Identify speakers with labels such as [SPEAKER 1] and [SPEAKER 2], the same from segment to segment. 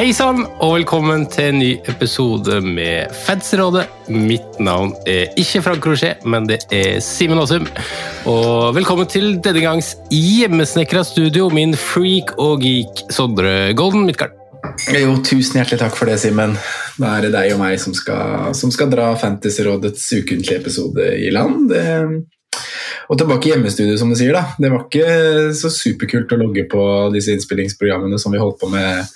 [SPEAKER 1] Hei sann, og velkommen til en ny episode med Fansrådet. Mitt navn er ikke Frank Crochet, men det er Simen Aasum. Og velkommen til denne gangs hjemmesnekra studio, min freak og geek Sondre Golden Midtgard.
[SPEAKER 2] Jo, tusen hjertelig takk for det, Simen. Da er det deg og meg som skal, som skal dra Fantasyrådets ukentlige episode i land. Det, og tilbake i hjemmestudio, som du sier. da. Det var ikke så superkult å logge på disse innspillingsprogrammene som vi holdt på med.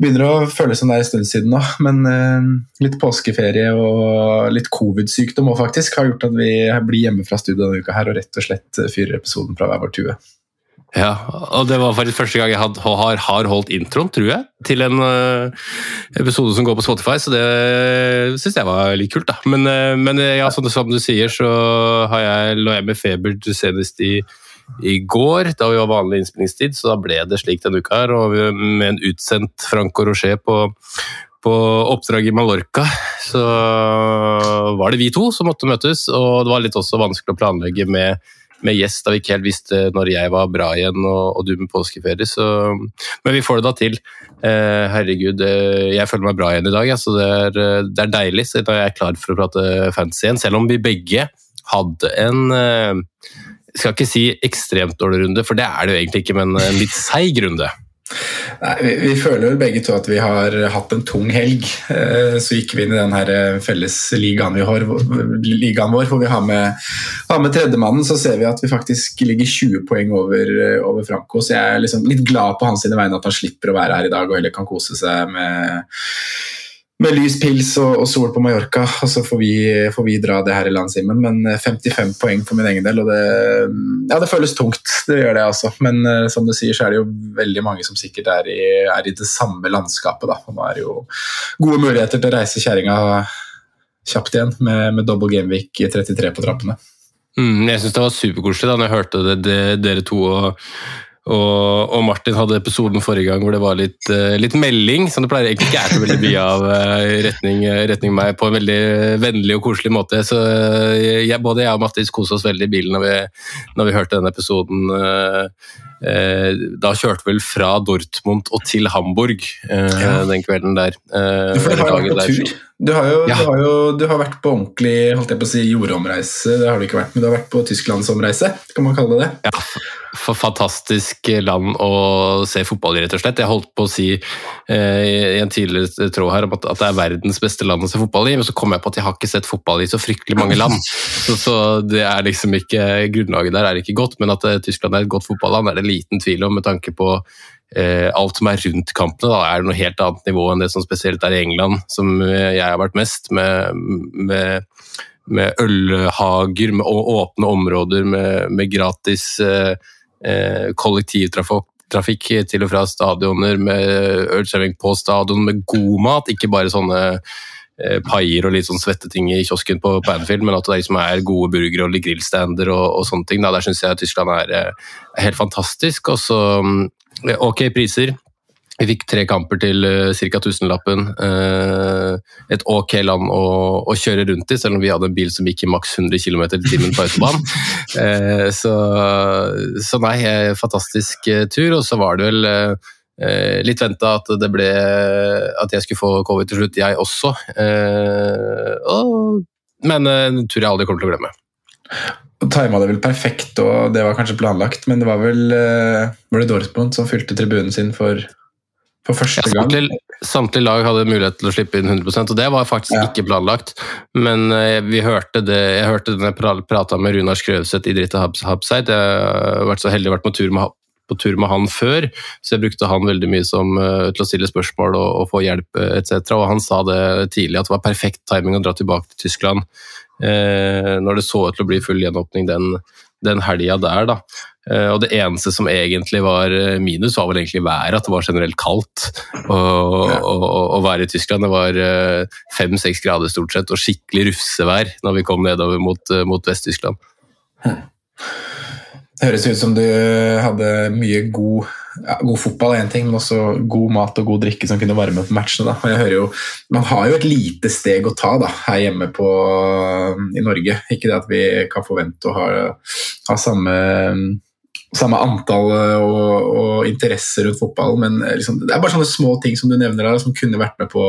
[SPEAKER 2] Begynner å føles som det er en stund siden nå, men eh, litt påskeferie og litt covid-sykdom òg, faktisk har gjort at vi blir hjemme fra studio denne uka her og rett og slett fyrer episoden fra hver vår tue.
[SPEAKER 1] Ja, og det var faktisk første gang jeg had, har, har holdt introen, tror jeg, til en uh, episode som går på Spotify, så det syns jeg var litt kult, da. Men, uh, men ja, som, som du sier, så har jeg, lå jeg med feber senest i, i går, da vi var vanlig innspillingstid, så da ble det slik denne uka her, og med en utsendt Franco Rocher på på oppdrag i Mallorca så var det vi to som måtte møtes, og det var litt også vanskelig å planlegge med med gjest da vi ikke helt visste når jeg var bra igjen og, og du med påskeferie. Så, men vi får det da til. Eh, herregud, eh, jeg føler meg bra igjen i dag. Ja, så det er, eh, det er deilig. Så da er jeg klar for å prate fantasy igjen. Selv om vi begge hadde en eh, skal ikke si ekstremt dårlig runde, for det er det jo egentlig ikke, men en litt seig runde.
[SPEAKER 2] Nei, vi, vi føler begge to at vi har hatt en tung helg. Eh, Så gikk vi inn i den her eh, ligaen, vi har, vår, hvor vi har med, har med tredjemannen. Så ser vi at vi faktisk ligger 20 poeng over, eh, over Franco. Så jeg er liksom litt glad på hans vegne at han slipper å være her i dag og heller kan kose seg med med lys pils og, og sol på Mallorca, og så får vi, får vi dra det her i land, Simen. Men eh, 55 poeng for min egen del, og det, ja, det føles tungt. Det gjør det, altså. Men uh, som du sier, så er det jo veldig mange som sikkert er i, er i det samme landskapet. Da. Og nå er det jo gode muligheter til å reise kjerringa kjapt igjen, med, med double gameweek 33 på trappene.
[SPEAKER 1] Mm, jeg syns det var superkoselig da når jeg hørte det, det, dere to og, og, og Martin hadde episoden forrige gang hvor det var litt, uh, litt melding, som det pleier egentlig ikke er så veldig mye av eh, i retning, retning meg, på en veldig vennlig og koselig måte. Så eh, jeg, både jeg og Mattis koste oss veldig i bilen når vi, når vi hørte denne episoden. Eh, Da kjørte vi vel fra Dortmund og til Hamburg eh,
[SPEAKER 2] Ja.
[SPEAKER 1] den kvelden der. eh,
[SPEAKER 2] du har jo vært på tur. Du har, jo,
[SPEAKER 1] Ja.
[SPEAKER 2] du, har jo, du har vært på ordentlig holdt jeg på å si, jordomreise, det har du ikke vært, men du har vært på tysklandsomreise, kan man kalle det det?
[SPEAKER 1] Ja, fantastisk land å se fotball i, rett og slett. Jeg holdt på å si eh, i en tidligere tråd her om at, at det er verdens beste land å se fotball i, men så kom jeg på at jeg har ikke sett fotball i så fryktelig mange land. Så, så det er liksom ikke, grunnlaget der er ikke godt, men at Tyskland er et godt fotballand er det liten tvil om med tanke på eh, alt som er rundt kampene. Da er det noe helt annet nivå enn det som spesielt er i England, som eh, jeg har vært mest, med, med, med ølhager med, åpne områder med, med gratis eh, eh, kollektivtrafikk trafikk til og fra stadioner, med ølservering på stadion, med god mat, ikke bare sånne paier og litt sånn svette ting i kiosken på, på Anfield, men at det liksom er gode burgere og grillstander og, og sånne ting. Da. Der syns jeg Tyskland er, eh, er helt fantastisk. Og så mm, ok priser. Vi fikk tre kamper til uh, ca. tusenlappen. Eh, et ok land å, å kjøre rundt i, selv om vi hadde en bil som gikk i maks 100 km i timen på autobahn. Eh, så, så nei, eh, fantastisk eh, tur. Og så var det vel eh, eh, litt venta at det ble at jeg skulle få covid til slutt, jeg også. Eh, og, men en tur jeg aldri kommer til å glemme.
[SPEAKER 2] Tima det vel perfekt, og det var kanskje planlagt, men det var vel var det Dortmund som fylte tribunen sin for, for første
[SPEAKER 1] Ja,
[SPEAKER 2] gang.
[SPEAKER 1] samtlige, lag hadde mulighet til å slippe inn 100% og det var faktisk
[SPEAKER 2] Ja.
[SPEAKER 1] ikke planlagt. Men eh, vi hørte det, jeg hørte det når jeg pra- prata med Runar Skrøvseth i Dritte Hubs- Hubside. Jeg har vært så heldig å vært på tur med, på tur med han før, så jeg brukte han veldig mye som, eh, til å stille spørsmål og, og få hjelp eh, etc. Og han sa det tidlig, at det var perfekt timing å dra tilbake til Tyskland eh, når det så ut til å bli full gjenåpning den, den helga der. da. Eh, og det eneste som egentlig var minus, var vel egentlig været. At det var generelt kaldt å, være i Tyskland. Det var fem-seks grader stort sett, og skikkelig rufsevær når vi kom nedover mot, mot Vest-Tyskland.
[SPEAKER 2] Det høres ut som du hadde mye god, ja, god fotball, en ting, men også god mat og god drikke som kunne varme opp matchene. Jo, man har jo et lite steg å ta da, her hjemme på, i Norge. Ikke det at vi kan forvente å ha, ha samme, samme antall og, og interesse rundt fotball, men liksom, det er bare sånne små ting som du nevner der, som kunne vært med på,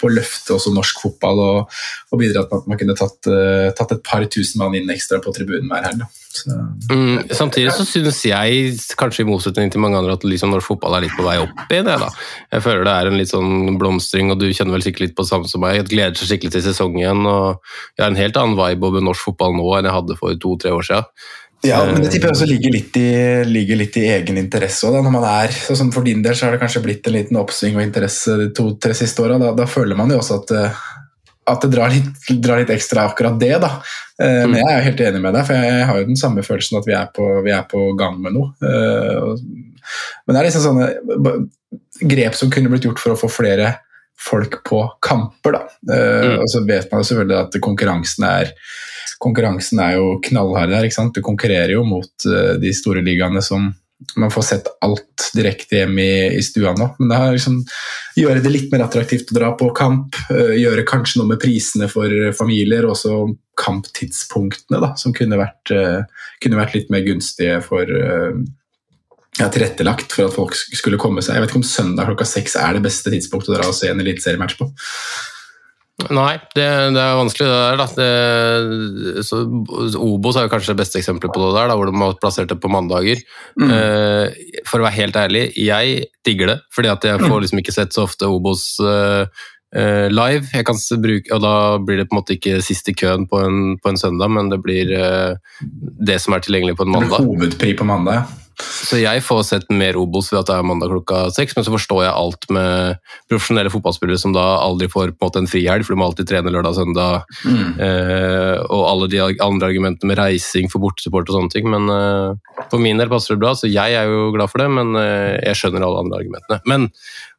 [SPEAKER 2] på å løfte også norsk fotball og, og bidratt med at man kunne tatt, eh, tatt et par tusen mann inn ekstra på tribunen hver helg.
[SPEAKER 1] Mm, samtidig så synes jeg, kanskje i motsetning til mange andre, at liksom norsk fotball er litt på vei opp i det. da. Jeg føler det er en litt sånn blomstring, og du kjenner vel sikkert litt på det samme som meg. Jeg gleder seg skikkelig til sesongen og jeg har en helt annen vibe over norsk fotball nå enn jeg hadde for to-tre år siden.
[SPEAKER 2] Ja, men det tipper jeg også ligger litt i, ligger litt i egen interesse. også, når man er, sånn For din del så har det kanskje blitt en liten oppsving og interesse de to-tre siste åra. Da, da føler man jo også at, eh, at det drar litt, drar litt ekstra akkurat det. da. Eh, Men jeg er helt enig med deg, for jeg har jo den samme følelsen at vi er på, vi er på gang med noe. Eh, Men det er liksom sånne grep som kunne blitt gjort for å få flere folk på kamper. da. Eh,
[SPEAKER 1] Mm.
[SPEAKER 2] Og så vet man jo selvfølgelig at konkurransen er konkurransen er jo knallhard der. ikke sant? Du konkurrerer jo mot eh, de store ligaene som man får sett alt direkte hjemme i, i stua nå. Men det er liksom gjøre det litt mer attraktivt å dra på kamp. eh, Gjøre kanskje noe med prisene for familier, og også kamptidspunktene, da, som kunne vært, eh, kunne vært litt mer gunstige for ja, tilrettelagt for at folk skulle komme seg. Jeg vet ikke om søndag klokka seks er det beste tidspunktet å dra og se en eliteseriematch på.
[SPEAKER 1] Nei, det, det er vanskelig det der. da. Det, så, Obos er jo kanskje det beste eksempelet på det der, da, hvor de har plassert det på mandager. Eh, for å være helt ærlig, jeg digger det, fordi at jeg får liksom ikke sett så ofte Obos uh, uh, live. Jeg kan bruke, og Da blir det på en måte ikke sist i køen på en, på en søndag, men det blir det som er tilgjengelig på en
[SPEAKER 2] Det blir
[SPEAKER 1] mandag.
[SPEAKER 2] hovedpri på mandag. ja.
[SPEAKER 1] Så jeg får sett mer Obos ved at det er mandag klokka seks, men så forstår jeg alt med profesjonelle fotballspillere som da aldri får på en måte en frihelg, for de må alltid trene lørdag og søndag, eh, og alle de andre argumentene med reising for bortesupport og sånne ting. Men eh, for min del passer det bra, så jeg er jo glad for det, men eh, jeg skjønner alle andre argumentene. Men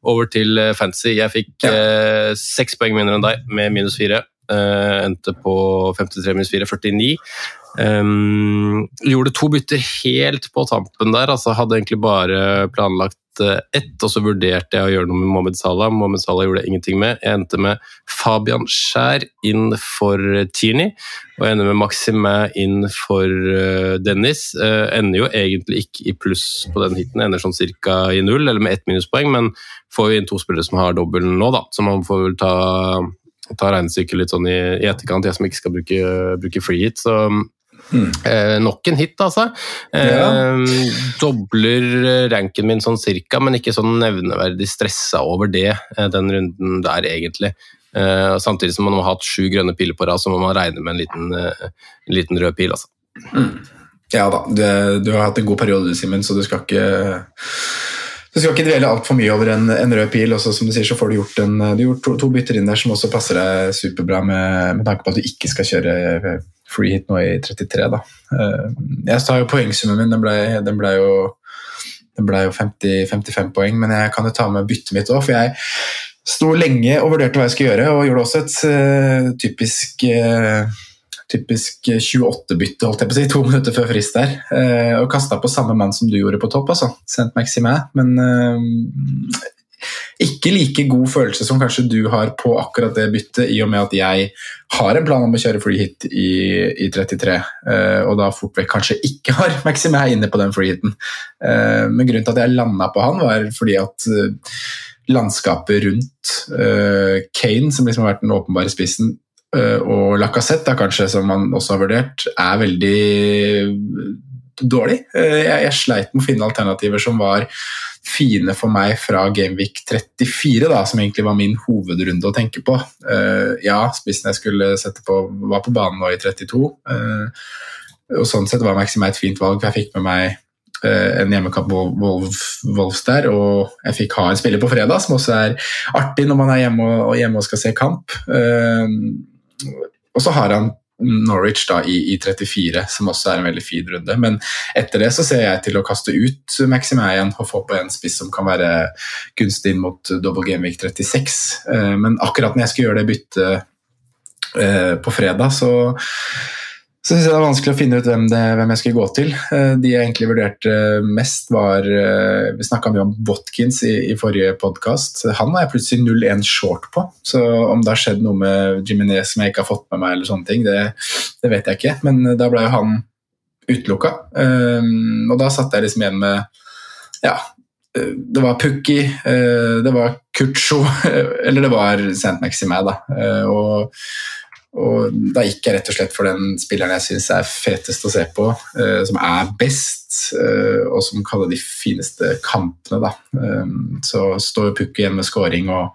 [SPEAKER 1] over til eh, fantasy. Jeg fikk eh, seks poeng mindre enn deg, med minus fire. Eh, endte på 53 minus 4, 49. Um, gjorde to bytter helt på tampen der. altså Hadde egentlig bare planlagt eh, ett, og så vurderte jeg å gjøre noe med Mohammed Salah. Mohammed Salah gjorde jeg ingenting med. Jeg endte med Fabian Skjær inn for Tierney, og jeg ender med Maxime inn for eh, Dennis. Uh, ender jo egentlig ikke i pluss på den hiten, ender sånn cirka i null, eller med ett minuspoeng, men får jo inn to spillere som har dobbelen nå, da, så man får vel ta ta regnestykket litt sånn i, i etterkant, jeg som ikke skal bruke, bruke free hit. Så eh, nok en hit, altså. Eh, Dobler ranken min sånn cirka, men ikke sånn nevneverdig stressa over det eh, den runden der, egentlig. Eh, samtidig som man har hatt sju grønne piler på rad, så må man regne med en liten, eh, en liten rød pil. altså.
[SPEAKER 2] Ja da, du, du har hatt en god periode, Simen, så du skal ikke du skal ikke dvele altfor mye over en, en rød pil. Også, som Du sier, så får du gjort, en, du gjort to, to bytter inn der som også passer deg superbra, med, med tanke på at du ikke skal kjøre free hit nå i 33. Da. Eh, Jeg sa jo poengsummen min, den ble, den ble jo, den ble jo 50, 55 poeng, men jeg kan jo ta med byttet mitt òg. For jeg sto lenge og vurderte hva jeg skulle gjøre, og gjorde også et uh, typisk eh, typisk 28-bytte, holdt jeg på å si, to minutter før frist der. Eh, og kasta på samme mann som du gjorde på topp, altså. Saint Maxime. Men eh, ikke like god følelse som kanskje du har på akkurat det byttet, i og med at jeg har en plan om å kjøre free hit i, i 33, eh, og da fort vekk kanskje ikke har Maximæ inne på den free hiten. Eh, men grunnen til at jeg landa på han, var fordi at eh, landskapet rundt eh, Kane, som liksom har vært den åpenbare spissen, eh, og Lacassette, kanskje, som man også har vurdert, er veldig dårlig. Eh, jeg, jeg sleit med å finne alternativer som var fine for meg fra Gameweek 34, da, som egentlig var min hovedrunde å tenke på. Uh, ja, spissen jeg skulle sette på, var på banen nå i 32. Uh, og sånn sett var Maxime et fint valg, for jeg fikk med meg uh, en hjemmekamp Wolf, Wolfs der, og jeg fikk ha en spiller på fredag, som også er artig når man er hjemme og, og, hjemme og skal se kamp. Og så har han Norwich da, i, i, 34, som også er en veldig fin runde. Men etter det så ser jeg til å kaste ut Maximæ igjen og få på en spiss som kan være gunstig inn mot double gameweek 36. Eh, men akkurat når jeg skulle gjøre det byttet eh, på fredag, så så synes jeg det var vanskelig å finne ut hvem, det, hvem, jeg skulle gå til. Eh, de jeg egentlig vurderte mest, var eh, Vi snakka mye om Watkins i, i forrige podkast. Han var jeg plutselig 0-1 short på. Så om det har skjedd noe med Jiminez som jeg ikke har fått med meg, eller sånne ting, det, det vet jeg ikke. Men da ble jo han utelukka. Og da satt jeg liksom igjen med Ja, det var Pukki, det var Kucho, eller det var Saint Maximæ, da. Og og da gikk jeg rett og slett for den spilleren jeg syns er fetest å se på, uh, som er best, uh, og som kaller de fineste kampene. Da. Um, så står Pukki igjen med scoring og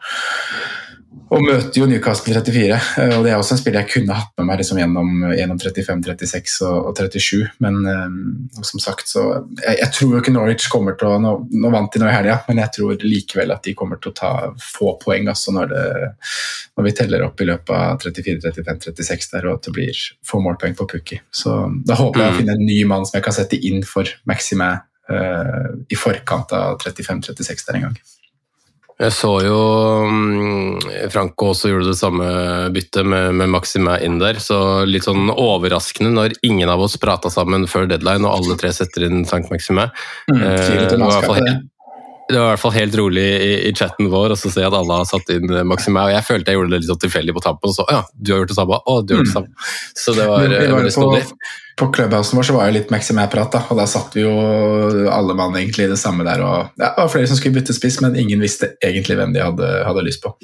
[SPEAKER 2] og møter jo Newcastle 34. Eh, og Det er også en spiller jeg kunne hatt med meg liksom gjennom, gjennom 35, 36 og, og 37. Men um, som sagt, så jeg, jeg, tror jo ikke Norwich kommer til å Nå, nå vant de nå i helga, men jeg tror likevel at de kommer til å ta få poeng altså når, det, når vi teller opp i løpet av 34, 35, 36 der, og at det blir få målpoeng på Pukki. Så da håper jeg å mm. finne en ny mann som jeg kan sette inn for Maxime uh, i forkant av 35-36 der en gang.
[SPEAKER 1] Jeg så jo mm, Franco også gjorde det samme byttet med, med Maxime inn der, så litt sånn overraskende når ingen av oss prata sammen før deadline og alle tre setter inn Sankt Maxime. Mm, eh, det, var i hvert fall helt rolig i, i chatten vår og så ser jeg at alle har satt inn Maxime. Og jeg følte jeg gjorde det litt sånn tilfeldig på tampen, og så ja, du har gjort det samme, og du har gjort det mm. samme. Så det var, det var
[SPEAKER 2] på Clubhousen vår så var det litt Maximé-prat, og da satt vi jo alle mann egentlig i det samme der. og ja, Det var flere som skulle bytte spiss, men ingen visste egentlig hvem de hadde, hadde lyst på.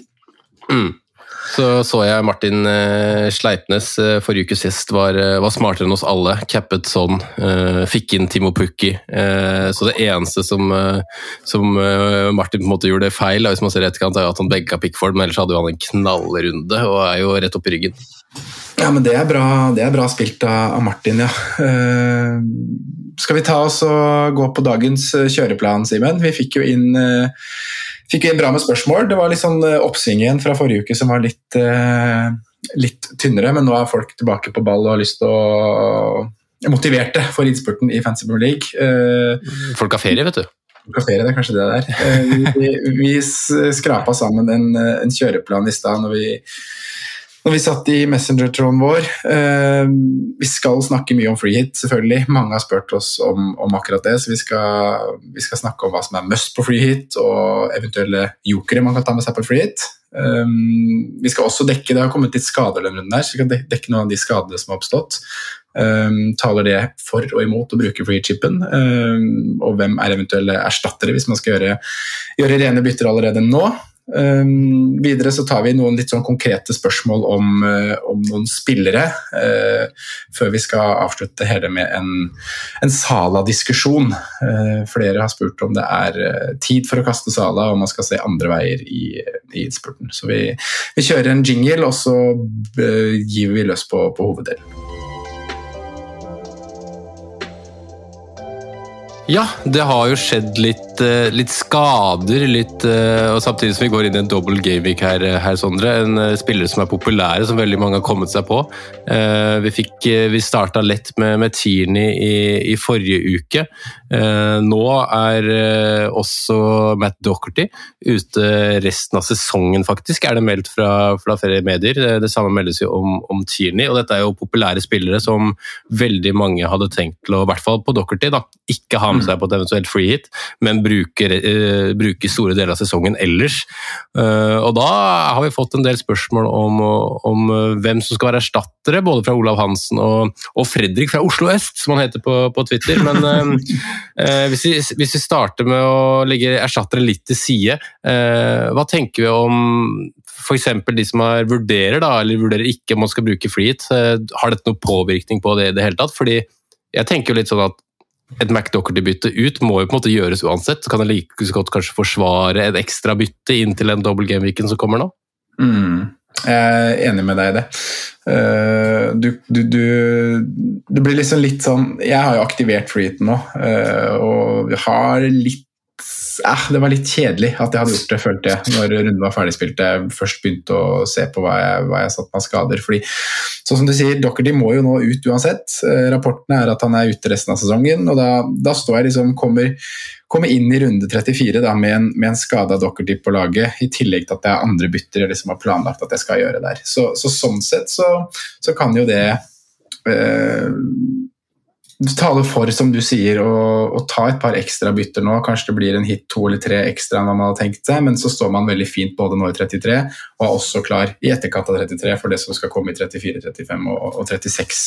[SPEAKER 1] Mm. Så så jeg Martin eh, Sleipnes eh, forrige ukes gjest var, eh, var, smartere enn oss alle. Cappet sånn. Fikk inn Timo Pukki. Så det eneste som, som Martin på en måte gjorde feil, hvis man ser etterkant, er at han begga Pickford, men ellers hadde han en knallrunde og er jo rett opp i ryggen.
[SPEAKER 2] Ja, men det er bra, det er bra spilt av, Martin, ja. Skal vi ta oss og gå på dagens kjøreplan, Simen? Vi fikk jo inn, fikk inn bra med spørsmål. Det var litt sånn oppsving igjen fra forrige uke som var litt, uh, litt tynnere, men nå er folk tilbake på ball og har lyst til å Motiverte for innspurten i Fancy Premier League.
[SPEAKER 1] folk har ferie, vet du.
[SPEAKER 2] Folk har ferie, det er kanskje det der. vi, vi skrapa sammen en, en kjøreplan i stad når vi når vi satt i Messenger-tråden vår. Eh, vi skal snakke mye om freehit, selvfølgelig. Mange har spurt oss om, om akkurat det, så vi skal, vi skal, snakke om hva som er must på freehit, og eventuelle jokere man kan ta med seg på freehit. Um, vi skal også dekke det har kommet litt skader denne runden her, så vi skal dekke noen av de skadene som har oppstått. Um, taler det for og imot å bruke free-chipen, um, og hvem er eventuelle erstattere hvis man skal gjøre, gjøre rene bytter allerede nå. Um, videre så tar vi noen litt sånn konkrete spørsmål om, uh, om noen spillere, uh, før vi skal avslutte hele med en, en Sala-diskusjon. Uh, flere har spurt om det er tid for å kaste Sala, og man skal se andre veier i, i innspurten. Så vi, vi, kjører en jingle, og så gir vi løs på, på hoveddelen.
[SPEAKER 1] Ja, det har jo skjedd litt, eh, litt skader, litt, eh, og samtidig som vi går inn i en dobbel gameweek her, eh, her, Sondre. En spiller som er populære, som veldig mange har kommet seg på. Vi, fikk, vi starta lett med, med Tierney i, i, forrige uke. Eh, nå er eh, også Matt Docherty ute resten av sesongen, faktisk, er det meldt fra, fra flere medier. Det, det samme meldes jo om, om Tierney, og dette er jo populære spillere som veldig mange hadde tenkt til å, i hvert fall på Docherty, da, ikke ha med seg på et eventuelt free hit, men bruke, eh, bruke store deler av sesongen ellers. Eh, og da har vi fått en del spørsmål om, om hvem som skal være erstattere, både fra Olav Hansen og, og Fredrik fra Oslo øst, som han heter på, på Twitter. Men eh, hvis, vi, hvis, vi, starter med å legge erstattere litt til side, eh, hva tenker vi om f.eks. de som er, vurderer da, eller vurderer ikke om man skal bruke freehit? Eh, har dette noen påvirkning på det i det hele tatt? Fordi jeg tenker jo litt sånn at et McDocherty-bytte ut må jo på en måte gjøres uansett. Så kan det like godt kanskje forsvare et ekstra bytte inn til en double game-weekend som kommer nå?
[SPEAKER 2] Mm. Jeg er enig med deg i det. Uh, du, du, du, det blir liksom litt sånn Jeg har jo aktivert freeheaten nå, uh, og har litt eh, Det var litt kjedelig at jeg hadde gjort det, følte jeg, når runden var ferdigspilt. Jeg først begynte å se på hva jeg, hva jeg satt med skader. fordi sånn som du sier, Dockerty må jo nå ut uansett. Rapportene rapporten er at han er ute resten av sesongen, og da, da står jeg liksom kommer komme inn i runde 34 da, med en, med en skada Dockerty på laget, i tillegg til at det er andre bytter jeg liksom har planlagt at jeg skal gjøre der. Så, så sånn sett så, så, kan jo det eh, tale for, som du sier, å, å, ta et par ekstra bytter nå. Kanskje det blir en hit to eller tre ekstra enn man hadde tenkt seg, men så står man veldig fint både nå i 33 og er også klar i etterkant av 33 for det som skal komme i 34, 35 og, og 36.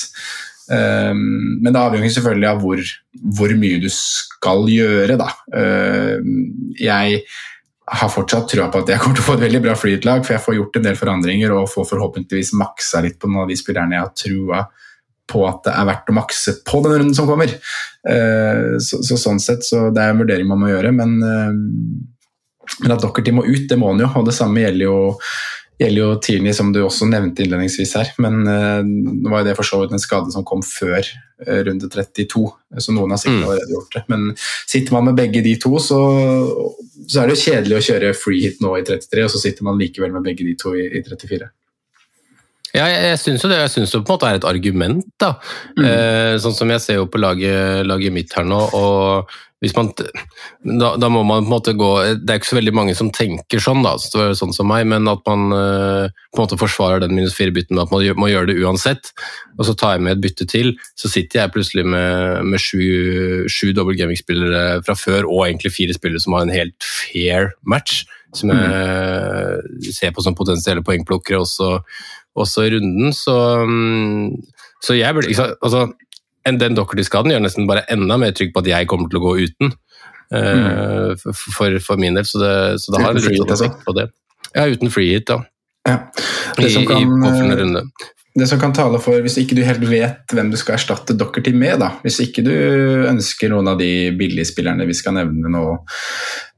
[SPEAKER 2] Um, men det avhenger selvfølgelig av hvor, hvor, mye du skal gjøre, da. Um, jeg har fortsatt trua på at jeg kommer til å få et veldig bra flytlag, for jeg får gjort en del forandringer og får forhåpentligvis maksa litt på noen av de spillerne jeg har trua på at det er verdt å makse på den runden som kommer. Uh, så, så, sånn sett, så det er en vurdering man må gjøre, men, men at Dockerty må ut, det må han jo, og det samme gjelder jo gjelder jo Tierney, som du også nevnte innledningsvis her. Men uh, nå var jo det for så vidt en skade som kom før uh, runde 32, så noen har sikkert mm. allerede gjort det. Men sitter man med begge de to, så, så er det jo kjedelig å kjøre free hit nå i 33, og så sitter man likevel med begge de to i, i 34.
[SPEAKER 1] Ja, jeg, jeg syns jo det. Jeg syns det på en måte er et argument. da. Mm. Eh, sånn som jeg ser jo på laget, laget mitt her nå. og hvis man, da, da, må man på en måte gå Det er ikke så veldig mange som tenker sånn, da, så sånn som meg, men at man eh, på en måte forsvarer den minus fire-bytten med at man gjør, må gjøre det uansett. Og så tar jeg med et bytte til, så sitter jeg plutselig med, med sju, sju double gaming-spillere fra før, og egentlig fire spillere som har en helt fair match, som jeg mm. ser på som potensielle poengplukkere også, også i runden. Så, um, så jeg burde altså, den Dockerty-skaden gjør nesten bare enda mer trygg på at jeg kommer til å gå uten. Uh, for, for, min del, så det, så det har en liten altså. effekt på det. Ja, uten free hit, da.
[SPEAKER 2] Ja. Det, som kan,
[SPEAKER 1] I, runde.
[SPEAKER 2] Det som kan tale for, hvis ikke du helt vet hvem du skal erstatte Dockerty med, da. hvis ikke du ønsker noen av de billigspillerne vi skal nevne nå,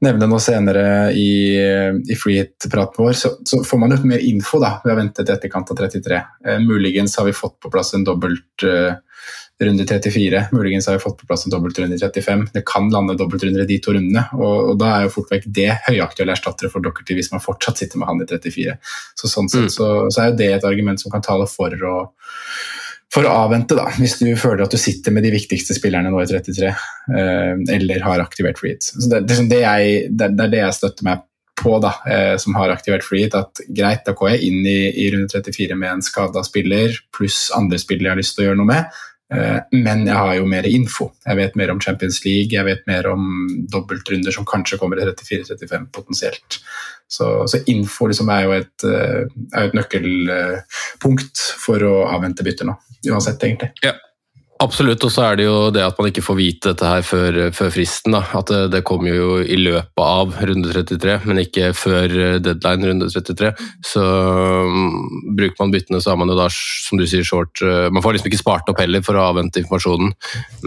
[SPEAKER 2] nevne nå senere i, i freehit-praten vår, så, så, får man jo mer info da, ved å vente til etterkant av 33. Eh, muligens har vi fått på plass en dobbelt uh, runde 34. Muligens har vi fått på plass en dobbeltrunde i 35. Det kan lande dobbeltrunder i de to rundene. Og, og, da er jo fort vekk det høyaktuelle erstattere for Dockerty hvis man fortsatt sitter med han i 34. Så sånn sett mm. så, så, er jo det et argument som kan tale for å, for å avvente, da, hvis du føler at du sitter med de viktigste spillerne nå i 33, eh, eller har aktivert freehit. Det, det, det, det, er det jeg støtter meg på, da, eh, som har aktivert freehit, at greit, da går jeg inn i, i runde 34 med en skada spiller pluss andre spillere jeg har lyst til å gjøre noe med. Eh, men jeg har jo mer info. Jeg vet mer om Champions League, jeg vet mer om dobbeltrunder som kanskje kommer i 34-35 potensielt. Så, så info liksom er jo et, eh, er et, nøkkelpunkt for å avvente bytter nå. Uansett, egentlig.
[SPEAKER 1] Ja. Absolutt, og så er det jo det at man ikke får vite dette her før, før fristen. Da. At det, det, kommer jo i løpet av runde 33, men ikke før deadline runde 33. Så um, bruker man byttene, så har man jo da, som du sier, short uh, Man får liksom ikke spart opp heller for å avvente informasjonen,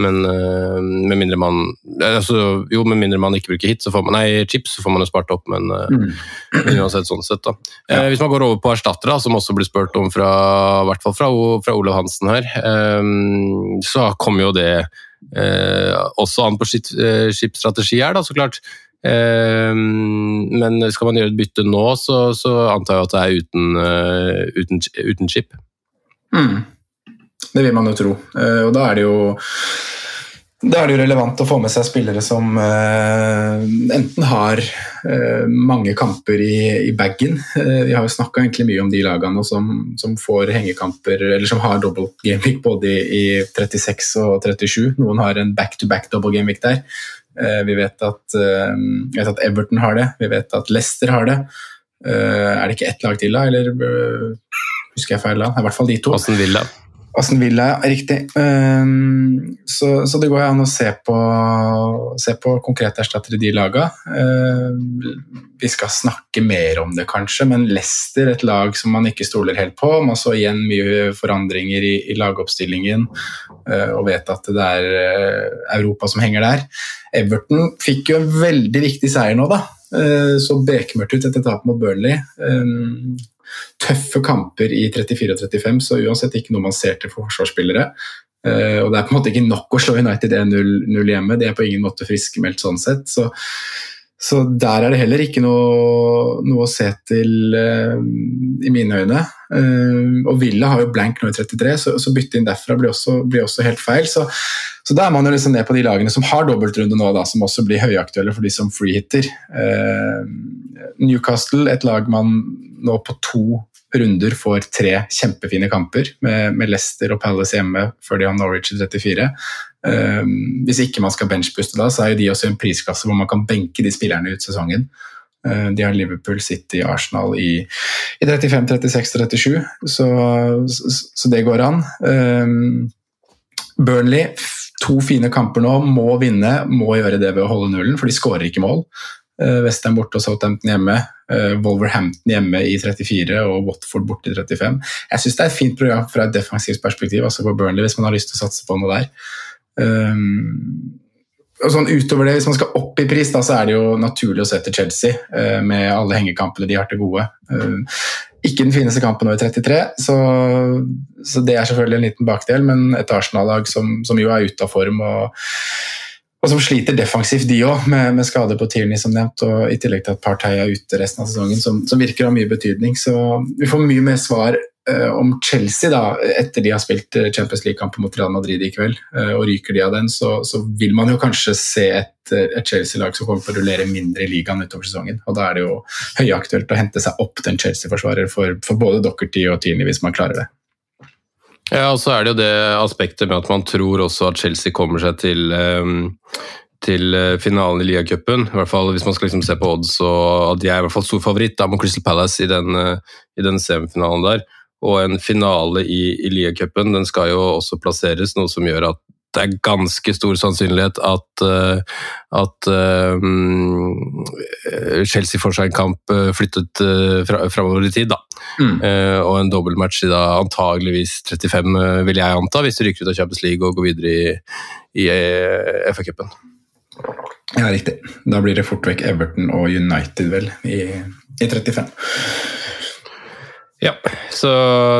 [SPEAKER 1] men uh, med mindre man altså, Jo, med mindre man ikke bruker hit, så får man, nei, chips, så får man jo spart opp, men, uh, mm. uansett sånn sett, da. Ja. hvis man går over på erstattere, som også blir spurt om fra, i hvert fall fra, fra Olav Hansen her. Um, så kommer jo det eh, også an på eh, skipsstrategi her, da, så klart. Eh, men skal man gjøre et bytte nå, så, så antar jeg at det er uten, uh, uten, uten skip.
[SPEAKER 2] Mm. Det vil man jo tro. Uh, og da er det jo Da er det jo relevant å få med seg spillere som uh, enten har uh, mange kamper i, i bagen. Uh, vi har jo snakka mye om de lagene som, som, får hengekamper, eller som har double gameweek både i, i 36 og 37. Noen har en back-to-back double gameweek der. vi, vet at, vi vet at Everton har det, vi vet at Leicester har det. er det ikke ett lag til, da? Eller husker jeg feil da? I hvert fall de to.
[SPEAKER 1] Aston Villa.
[SPEAKER 2] Aston Villa, ja. Riktig. Um, så, så, det går an å se på, se på konkrete erstattere de laga. Uh, vi skal snakke mer om det, kanskje, men Leicester, et lag som man ikke stoler helt på. Man så igjen mye forandringer i, i lagoppstillingen uh, og vet at det er uh, Europa som henger der. Everton fikk jo en veldig viktig seier nå, da. Uh, så bekmørkt ut etter tapet mot Burnley. Um, tøffe kamper i 34 og 35, så uansett ikke noe man ser til for forsvarsspillere. Uh, og Det er på en måte ikke nok å slå United 1-0 hjemme, de er på ingen måte friskmeldt sånn sett. Så, så, der er det heller ikke noe, noe å se til uh, i mine øyne. Uh, og Villa har jo blank nå i 33, så, så bytte inn derfra blir også, blir også helt feil. Så, så da er man jo liksom ned på de lagene som har dobbeltrunde nå, da, som også blir høyaktuelle for de som freehitter. Newcastle, et lag man nå på to runder får tre kjempefine kamper med, med Leicester og Palace hjemme før de har Norwich i 34. Um, hvis ikke man skal benchbuste da, så er jo de også i en prisklasse hvor man kan benke de spillerne ut sesongen. Uh, de har Liverpool, City, Arsenal i, i 35, 36 37, så, så, så, det går an. Um, Burnley, to fine kamper nå, må vinne, må gjøre det ved å holde nullen, for de skårer ikke mål. Uh, Westham borte og Southampton hjemme. Uh, Wolverhampton hjemme i 34 og Watford borte i 35. Jeg syns det er et fint program fra et defensivt perspektiv altså på Burnley, hvis man har lyst til å satse på noe der. Um, og sånn utover det, Hvis man skal opp i pris, da, så er det jo naturlig å se til Chelsea uh, med alle hengekampene de har til gode. Uh, ikke den fineste kampen nå i 33, så, så, det er selvfølgelig en liten bakdel, men et Arsenal-lag som, som, jo er ute av form. og og som sliter defensivt, de òg, med, med skader på Tierney, som nevnt. Og i tillegg til at Partey er ute resten av sesongen, som, som virker å ha mye betydning. Så vi får mye mer svar uh, om Chelsea da, etter de har spilt eh, Champions League-kampen mot Real Madrid i kveld. Uh, og ryker de av den, så, så, vil man jo kanskje se et, et Chelsea-lag som kommer til å rullere mindre i ligaen utover sesongen. Og da er det jo høyaktuelt å hente seg opp den Chelsea-forsvarer for, for både Dockerty og Tierney, hvis man klarer det.
[SPEAKER 1] Ja, og så er det jo det aspektet med at man tror også at Chelsea kommer seg til, um, til eh, finalen i ligacupen. I hvert fall hvis man skal liksom se på odds, og at de er i hvert fall stor favoritt da, mot Crystal Palace i den, uh, i den semifinalen der. Og en finale i, i ligacupen skal jo også plasseres, noe som gjør at det er ganske stor sannsynlighet at, uh, at uh, Chelsea får seg en kamp uh, flyttet fra, framover i tid. Da. Mm. og en dobbeltmatch i da antageligvis 35, vil jeg anta, hvis de rykker ut av Champions League og går videre i, i FA-cupen.
[SPEAKER 2] Ja, riktig. Da blir det fort vekk Everton og United, vel, i, i 35.
[SPEAKER 1] Ja, så,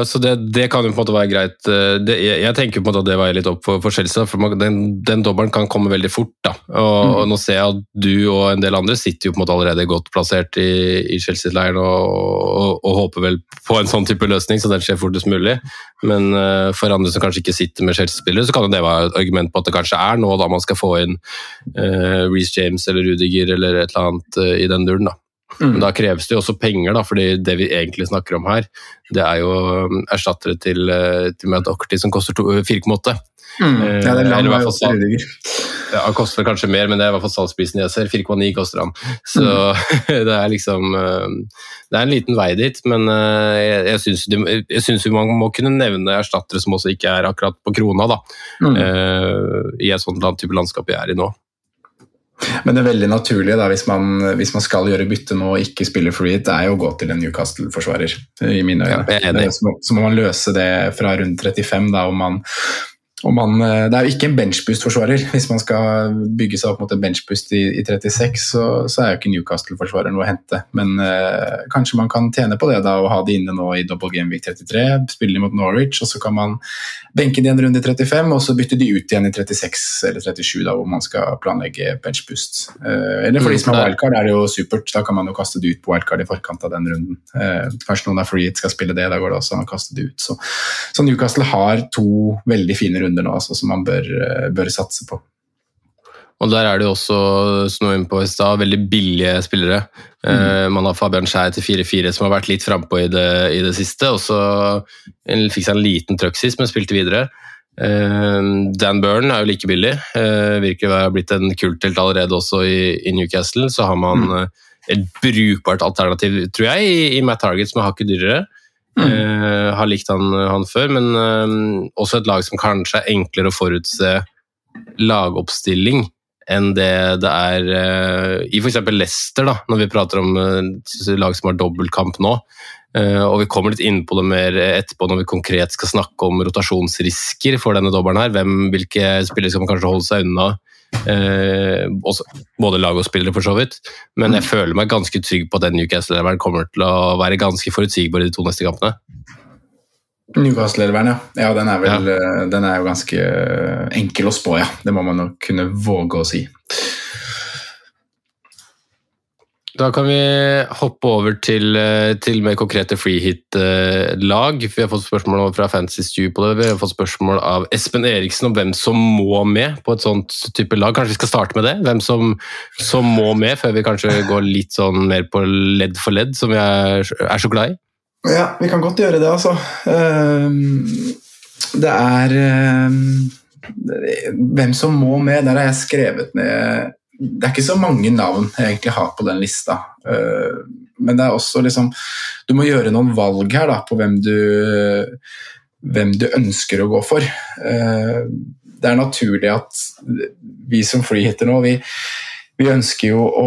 [SPEAKER 1] så det, det, kan jo på en måte være greit. Eh, det, jeg, jeg, tenker på en måte at det veier litt opp for, for Chelsea, for man, den, den dobbelen kan komme veldig fort. da. Og, mm. og, Nå ser jeg at du og en del andre sitter jo på en måte allerede godt plassert i, i Chelsea-leiren og, og, og, håper vel på en sånn type løsning, så den skjer fortest mulig. Men uh, for andre som kanskje ikke sitter med Chelsea-spillere, så kan det være et argument på at det kanskje er nå da man skal få inn uh, Reece James eller Rudiger eller et eller annet uh, i den duren. da. Mm. Men da kreves det jo også penger, da, fordi det vi egentlig snakker om her, det er jo um, erstattere til, uh, til Matt Ockerty som koster 4,8.
[SPEAKER 2] Mm. Uh, ja, det er lang vei opp
[SPEAKER 1] Ja, han koster kanskje mer, men det er i hvert fall salgsprisen jeg ser. 4,9 koster han. Så mm. det er liksom um, Det er en liten vei dit, men jeg, jeg syns man må kunne nevne erstattere som også ikke er akkurat på krona, da. Mm. I et sånt type landskap vi er i nå.
[SPEAKER 2] Men det er veldig naturlig da, hvis man, hvis man skal gjøre bytte nå og ikke spille free hit, er jo å gå til en Newcastle-forsvarer. i mine øyne. Ja, må, så, må man løse det fra rundt 35, da, om man man, eh, det er jo ikke en benchboost-forsvarer. Hvis man skal bygge seg opp mot en benchboost i, i 36, så, så, er jo ikke Newcastle-forsvarer noe å hente. Men eh, kanskje man kan tjene på det da, og ha de inne nå i double game week 33. Spille mot Norwich, og så kan man benke de en runde i 35, og så bytte de ut igjen i 36 eller 37, da, hvor man skal planlegge benchboost. Eh, eller for de som har mm, wildcard, er det jo supert. Da kan man jo kaste det ut på wildcard i forkant av den runden. Eh, kanskje noen er free skal spille det, da går det også an å kaste det ut. Så, så Newcastle har to veldig fine runder runder nå altså, som man bør, eh, bør, satse på.
[SPEAKER 1] Og der er det jo også, som var inne på i stad, veldig billige spillere. Mm. man har Fabian Skjær til 4-4 som har vært litt frampå i, det- i det siste. Og så fikk seg en liten trøkk sist, men spilte videre. Eh, Dan Burn er jo like billig. Eh, virker å være blitt en kulthelt allerede også i, i Newcastle. Så har man mm. et brukbart alternativ, tror jeg, i, i Matt Target, som er hakket dyrere. Eh, har likt han, han før, men uh, også et lag som kanskje er enklere å forutse lagoppstilling enn det det er uh, i f.eks. Leicester, da, når vi prater om lag som har dobbeltkamp nå. Og Vi kommer litt inn på det mer etterpå når vi konkret skal snakke om rotasjonsrisker for denne dobbelen. her. Hvem, hvilke spillere skal man kanskje holde seg unna? Eh, både lag og spillere, for så vidt. Men jeg føler meg ganske trygg på at den Newcastle-leveren kommer til å være ganske forutsigbar i de to neste kampene.
[SPEAKER 2] Newcastle-elveren, ja. ja den, er vel, ja. den er jo ganske eh, enkel å spå, ja. Det må man nok kunne våge å si.
[SPEAKER 1] Da kan vi hoppe over til, eh, til mer konkrete freehit-lag. Vi har fått spørsmål fra Fantasy Stew på det. Vi har fått spørsmål av Espen Eriksen om hvem som må med på et sånt type lag. Kanskje vi skal starte med det? Hvem som, som må med, før vi kanskje går litt sånn mer på ledd for ledd, som vi er, er så glad i?
[SPEAKER 2] Ja, vi kan godt gjøre det, altså. Ehm, Det er ehm, Hvem som må med, der har jeg skrevet ned Det er ikke så mange navn jeg egentlig har på den lista. Ehm, Men det er også liksom Du må gjøre noen valg her da, på hvem du, hvem du ønsker å gå for. Ehm, Det er naturlig at vi som freehitter nå, vi, vi ønsker jo å,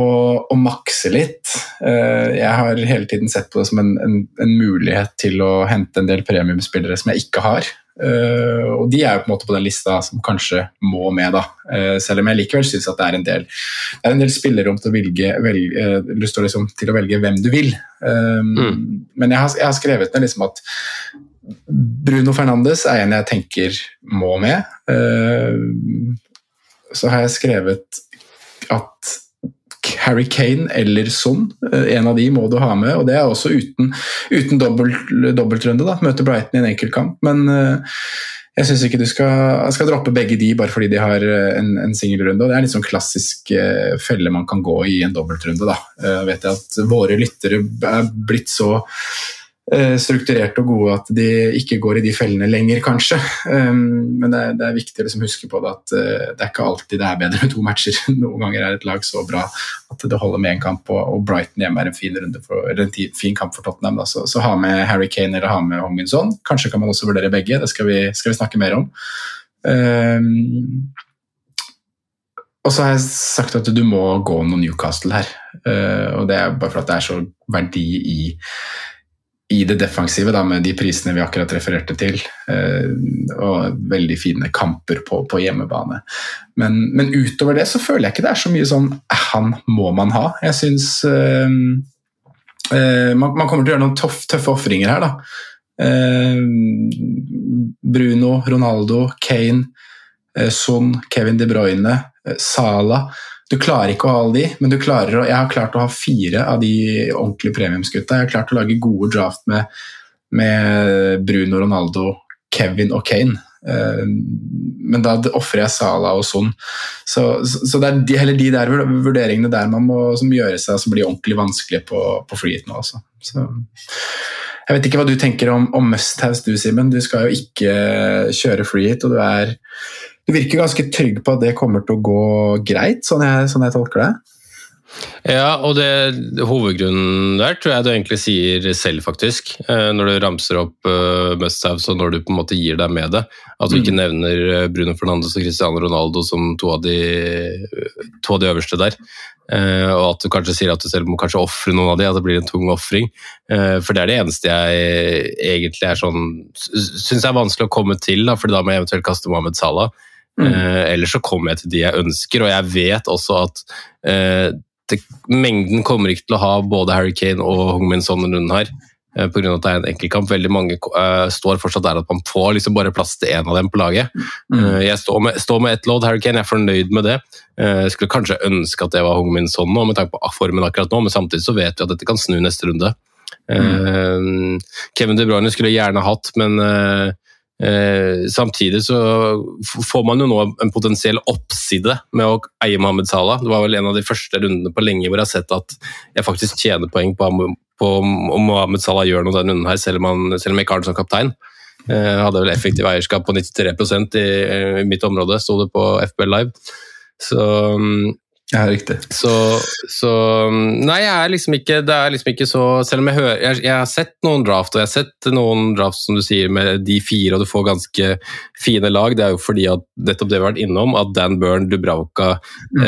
[SPEAKER 2] å makse litt. Eh, Jeg har hele tiden sett på det som en, en, en mulighet til å hente en del premiumspillere som jeg ikke har. Eh, Og de er jo på en måte på den lista som kanskje må med, da. Uh, Selv om jeg likevel syns at det er en del, det er en del spillerom til å velge, velge uh, liksom, til å velge hvem du vil. Mm. Men jeg har, jeg har skrevet ned liksom at Bruno Fernandes er en jeg tenker må med. Eh, Så har jeg skrevet at Harry Kane eller Son, eh, en av de må du ha med. og Det er også uten, uten dobbelt, dobbeltrunde. da, Møte Brighton i en enkeltkamp. Men eh, jeg syns ikke du skal, skal droppe begge de bare fordi de har eh, en, en singelrunde. Det er litt sånn klassisk felle man kan gå i en dobbeltrunde. da. Eh, vet jeg at Våre lyttere er blitt så strukturerte og gode at de ikke går i de fellene lenger, kanskje. Um, men det er, det er viktig å liksom huske på det at eh, det er ikke alltid det er bedre med to matcher. Noen ganger er et lag så bra at det holder med én kamp, og, Brighton hjemme er en fin, for, en fin kamp for Tottenham. Så, så ha med Harry Kane eller ha med Hong Kanskje kan man også vurdere begge, det skal vi, skal vi snakke mer om. Um, og så har jeg sagt at du må gå noe Newcastle her. Eh, og det er bare for at det er så verdi i i det defensive, da, med de prisene vi akkurat refererte til. Eh, og veldig fine kamper på, på hjemmebane. Men, men utover det så føler jeg ikke det er så mye sånn "Eh, Han må man ha. Jeg syns eh, eh, man, man kommer til å gjøre noen tøff, tøffe ofringer her, da. Eh, Bruno, Ronaldo, Kane, Son, Kevin De Bruyne, Salah. Du klarer ikke å ha alle de, men du å, jeg har klart å ha fire av de ordentlige premiumsgutta. Jeg har klart å lage gode draft med, med Bruno, Ronaldo, Kevin og Kane. Eh, Men da ofrer jeg Sala og Son. Så, så så det er de, heller de der vurderingene der man må som gjøre seg som blir ordentlig vanskelig på, på freeheat nå. Altså. Så, jeg vet ikke hva du tenker om, om must-house du, Simen. Du skal jo ikke kjøre freeheat, og du er du virker ganske trygg på at det kommer til å gå greit, sånn jeg, sånn jeg tolker det.
[SPEAKER 1] Ja, og det, hovedgrunnen der tror jeg du egentlig sier selv, faktisk. Eh, Når du ramser opp uh, must-haves, og når du på en måte gir deg med det. At du ikke nevner eh, Bruno Fernandes og Cristiano Ronaldo som to av de, to av de øverste der. Uh, og at du kanskje sier at du selv må kanskje ofre noen av de, at det blir en tung ofring. Uh, for det er det eneste jeg egentlig er sånn syns er vanskelig å komme til, da, for da må jeg eventuelt kaste Mohammed Salah. Eh, ellers så kommer jeg til de jeg ønsker, og jeg vet også at eh, det, mengden kommer ikke til å ha både Harry Kane og Hongmin Son denne runden her. eh, av at det er en enkeltkamp. Veldig mange eh, står fortsatt der at man får liksom bare plass til én av dem på laget. Eh, jeg står med, står med ett lodd, Harry Kane, jeg er fornøyd med det. Eh, Jeg skulle kanskje ønske at det var Hongmin Son nå, med tanke på formen akkurat nå, men samtidig så vet vi at dette kan snu neste runde. Eh, Kevin De Bruyne skulle gjerne hatt, men eh, Eh, samtidig så får man jo nå en potensiell oppside med å eie Mohammed Salah. Det var vel en av de første rundene på lenge hvor jeg har sett at jeg faktisk tjener poeng på, på om Mohammed Salah gjør noe denne runden her, selv om, han, selv om jeg ikke har ham som kaptein. Eh, hadde vel effektiv eierskap på 93 i, i mitt område, sto det på FBL Live. Så mm,
[SPEAKER 2] Ja, riktig.
[SPEAKER 1] så, så Nei, jeg er liksom ikke Det er liksom ikke så Selv om jeg hører Jeg, jeg har sett noen draft, og jeg har sett noen draft som du sier med de fire, og du får ganske fine lag. Det er jo fordi at nettopp det vi har vært innom, at Dan Burn, Dubravka mm.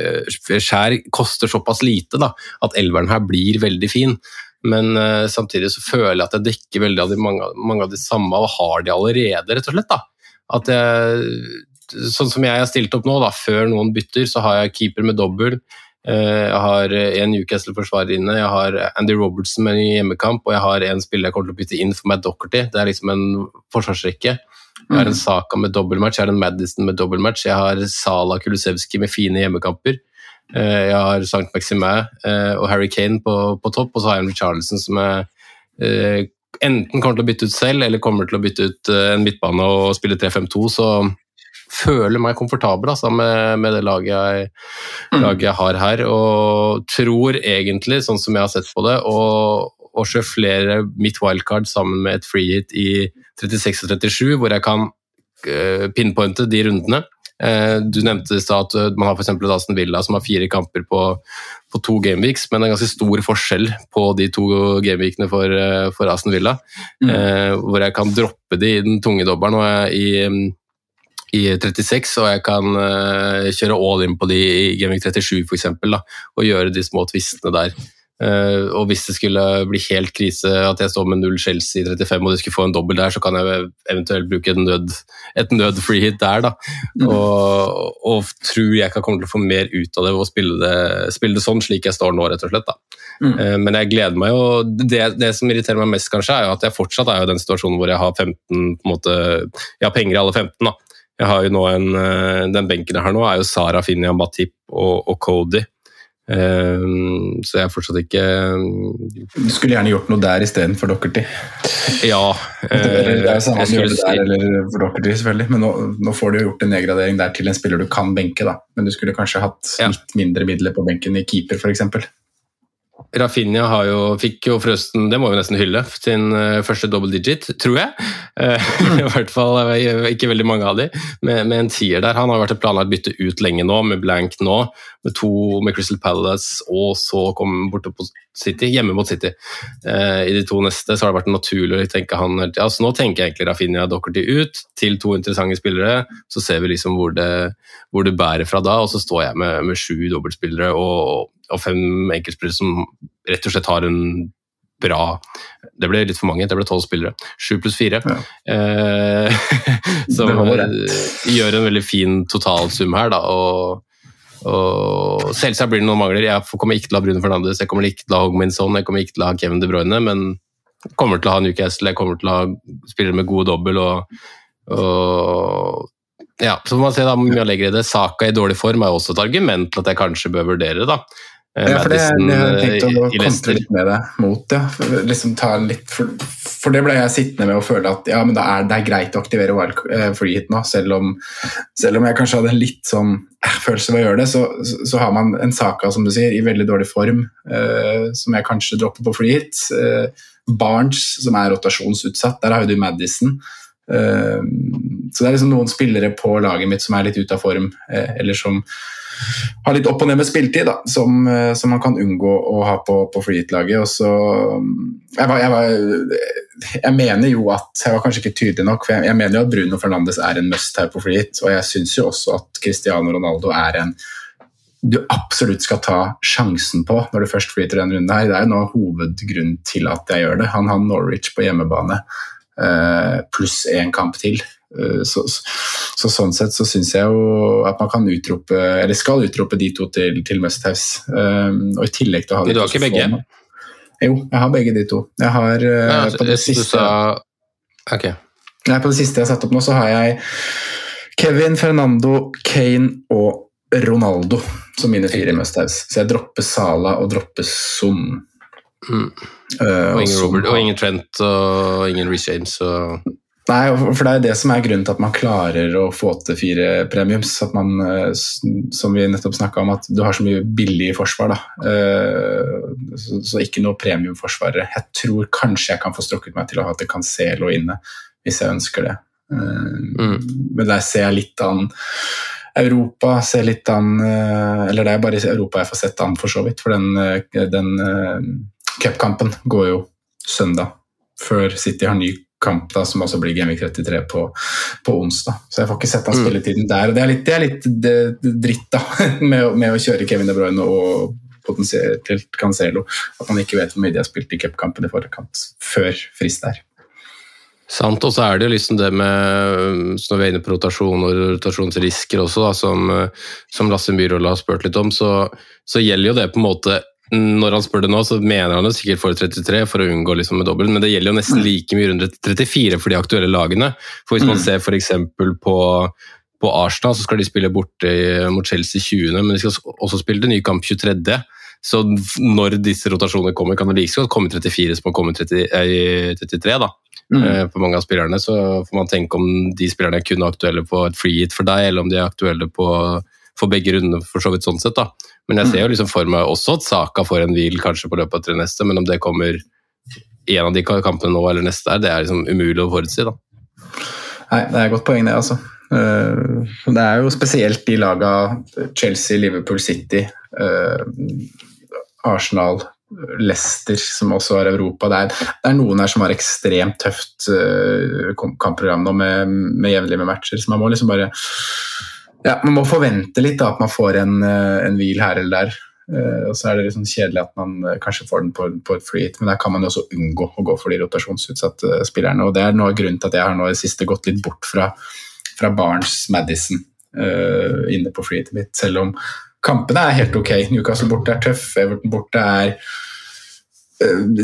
[SPEAKER 1] eh, Skjær koster såpass lite da, at elveren her blir veldig fin. Men eh, samtidig så føler jeg at jeg dekker veldig av de, mange, mange av de samme, og har de allerede, rett og slett. da. At jeg, sånn som jeg har stilt opp nå, da, før noen bytter, så har jeg keeper med dobbel. Eh, Jeg har en Newcastle-forsvarer inne, jeg har Andy Robertson med en hjemmekamp, og jeg har en spiller jeg kommer til å bytte inn for Matt Docherty. Det er liksom en forsvarsrekke. Jeg har en Saka med dobbeltmatch, jeg har en Madison med dobbeltmatch, jeg har Sala Kulusevski med fine hjemmekamper. Eh, Jeg har Sankt Maximin eh, og Harry Kane på, på topp, og så har jeg en Charleston som jeg enten kommer til å bytte ut selv, eller kommer til å bytte ut en midtbane og spille 3-5-2, så føler meg komfortabel altså, med, med det laget jeg, laget jeg har her, og tror egentlig, sånn som jeg har sett på det, å, å sjøflere mitt wildcard sammen med et freehit i 36 og 37, hvor jeg kan uh, pinpointe de rundene. Eh, Du nevnte i stad at eh, man har f.eks. Aston Villa som har fire kamper på, på to gameweeks, men det er ganske stor forskjell på de to gameweekene for, eh, for Aston Villa. Mm. hvor jeg kan droppe de i den tunge dobbelen og jeg, i, mm, i 36, og jeg kan uh, kjøre all in på de i Gaming 37 for eksempel, da, og gjøre de små tvistene der. Uh, og hvis det skulle bli helt krise at jeg står med null Chelsea i 35 og de skulle få en dobbel der, så kan jeg eventuelt bruke et nød, et nød free hit der. da. Og, og tror jeg kan komme til å få mer ut av det ved å spille det, spille det sånn, slik jeg står nå, rett og slett. da. Eh, Men jeg gleder meg jo det, det som irriterer meg mest, kanskje, er jo at jeg fortsatt er i den situasjonen hvor jeg har 15 på en måte, Jeg har penger i alle 15. da. Jeg har jo nå en, eh, Den benken jeg har nå, er jo Sara, Finja, Matip og, og Cody. Um, så jeg er fortsatt ikke
[SPEAKER 2] Du skulle gjerne gjort noe der istedenfor Dockerty.
[SPEAKER 1] Ja.
[SPEAKER 2] Det er
[SPEAKER 1] eh,
[SPEAKER 2] jo samme om du gjør det der eller for Dockerty, selvfølgelig. Men nå, nå får du jo gjort en nedgradering der til en spiller du kan benke, da. Men du skulle kanskje hatt litt mindre midler på benken i keeper, f.eks.
[SPEAKER 1] Rafinha jo, fikk jo forresten, det må vi nesten hylle, sin eh, første double digit, tror jeg. Eh, I hvert fall eh, ikke veldig mange av de, med, med en tier der. Han har vært et planlagt bytte ut lenge nå, med blank nå, med to med Crystal Palace, og så komme borte på City, hjemme mot City. I de to neste så har det vært naturlig å tenke han hele tida. Så nå tenker jeg egentlig Rafinha Dockerty ut til to interessante spillere, så ser vi liksom hvor det, hvor det bærer fra da, og så står jeg med, med sju dobbeltspillere og, og fem enkeltspillere som rett og slett har en bra Det ble litt for mange, det ble tolv spillere. Sju pluss fire.
[SPEAKER 2] Ja.
[SPEAKER 1] Eh, som eh, gjør en veldig fin totalsum her, da. Og, og selvsagt blir det noen mangler. Jeg kommer ikke til å ha Bruno Fernandes, jeg kommer ikke til å ha Hogminson, jeg kommer ikke til å ha Kevin De Bruyne, men jeg kommer til å ha Newcastle, jeg kommer til å ha spillere med gode dobbel og, og ja, så får man se da mye jeg legger i det. Saka i dårlig form er også et argument til at jeg kanskje bør vurdere da. Eh,
[SPEAKER 2] Ja, for det, det har jeg tenkt
[SPEAKER 1] eh,
[SPEAKER 2] å kontre litt med deg mot. Ja. For, liksom ta litt, for, for det ble jeg sittende med å føle at ja, men det er, det er greit å aktivere wild, eh, free hit nå, selv om, selv om jeg kanskje hadde en litt sånn følelse ved å gjøre det, så, så, så har man en Saka som du sier, i veldig dårlig form, eh, som jeg kanskje dropper på free hit. Eh, Barnes, som er rotasjonsutsatt, der har jo du Madison. Eh, så det er liksom noen spillere på laget mitt som er litt ute av form, eller som har litt opp og ned med spiltid, da, som, eh, som man kan unngå å ha på, på freehit-laget. Mm, jeg, jeg, jeg mener jo at Jeg var kanskje ikke tydelig nok, for jeg, jeg mener jo at Bruno Fernandes er en must her på freehit, og jeg syns jo også at Cristiano Ronaldo er en du absolutt skal ta sjansen på når du først flyter denne runden her. Det er jo nå hovedgrunnen til at jeg gjør det. Han har Norwich på hjemmebane eh, pluss én kamp til. Eh, Så, så, så sånn sett så syns jeg jo at man kan utrope, eller skal utrope de to til, til must-haves. Um, og i tillegg til å ha de
[SPEAKER 1] du har ikke begge?
[SPEAKER 2] får Jo, jeg har begge de to. Jeg har Nei,
[SPEAKER 1] altså,
[SPEAKER 2] på, det
[SPEAKER 1] du
[SPEAKER 2] siste,
[SPEAKER 1] sa- Ok.
[SPEAKER 2] nei, på det siste jeg har satt opp nå, så har jeg Kevin, Fernando, Kane og Ronaldo som mine fire must-haves. Så jeg dropper Sala og dropper Son.
[SPEAKER 1] Mm.
[SPEAKER 2] Eh,
[SPEAKER 1] Og ingen Robert, og ingen Trent og ingen Reece James og
[SPEAKER 2] Nei, for det er det som er grunnen til at man klarer å få til fire premiums. At man, eh, som vi nettopp snakka om, at du har så mye billig forsvar. da. Eh, så ikke noe premiumforsvarere. Jeg tror kanskje jeg kan få strukket meg til å ha til Cancelo inne, hvis jeg ønsker det. Mm. Men der ser jeg litt an Europa ser litt an Eller det er bare Europa jeg får sett an, for så vidt. For den, den cupkampen går jo søndag, før City har ny kamp da, som også blir Gamvik 33 på, på, onsdag. Så jeg får ikke sett han mm. spilletiden der. og Det er litt, det er litt det, dritt da, med, med, å kjøre Kevin De Bruyne og potensielt Cancelo. At man ikke vet hvor mye de har spilt i cupkampen i forkant, før frist der.
[SPEAKER 1] Sant, og så er det liksom det med Når vi er inne på rotasjon og rotasjonsrisker også, da, som, som Lasse Myhrvold har spurt litt om, så, så gjelder jo det på en måte når han spør det nå, så mener han det sikkert for 33 for å unngå liksom med dobbelt, men det gjelder jo nesten mm. like mye rundt 34 for de aktuelle lagene. For Hvis man mm. ser f.eks. På, på Arsenal, så skal de spille borte mot Chelsea 20., men de skal også spille ny kamp 23. Så når disse rotasjonene kommer, kan det like godt komme 34 som å komme 30, eh, 33. da. Mm. For mange av spillerne, så får man tenke om de spillerne er kun aktuelle på et free hit for deg, eller om de er aktuelle på, for begge rundene, for så vidt sånn sett. da. Men jeg ser jo liksom for meg også at Saka får en hvil kanskje på løpet av tre neste, men om det kommer i en av de kampene nå eller neste der, det er liksom umulig å forutsi. da.
[SPEAKER 2] Nei, det er et godt poeng, det. altså. Eh, det er jo spesielt de laga Chelsea, Liverpool City, eh, Arsenal, Leicester, som også har Europa. Det er, det er, noen her som har ekstremt tøft eh, kampprogram nå med, med jevnlig med matcher, så man må liksom bare ja, Man må forvente litt da, at man får en, eh, en hvil her eller der. Uh, og så er det litt sånn kjedelig at man uh, kanskje får den på, på et free men der kan man jo også unngå å gå for de rotasjonsutsatte uh, spillerne. og Det er noe av grunnen til at jeg har nå i siste gått litt bort fra, fra Barnes Madison inne på free mitt, selv om kampene er helt ok. Newcastle borte er tøff, Everton borte er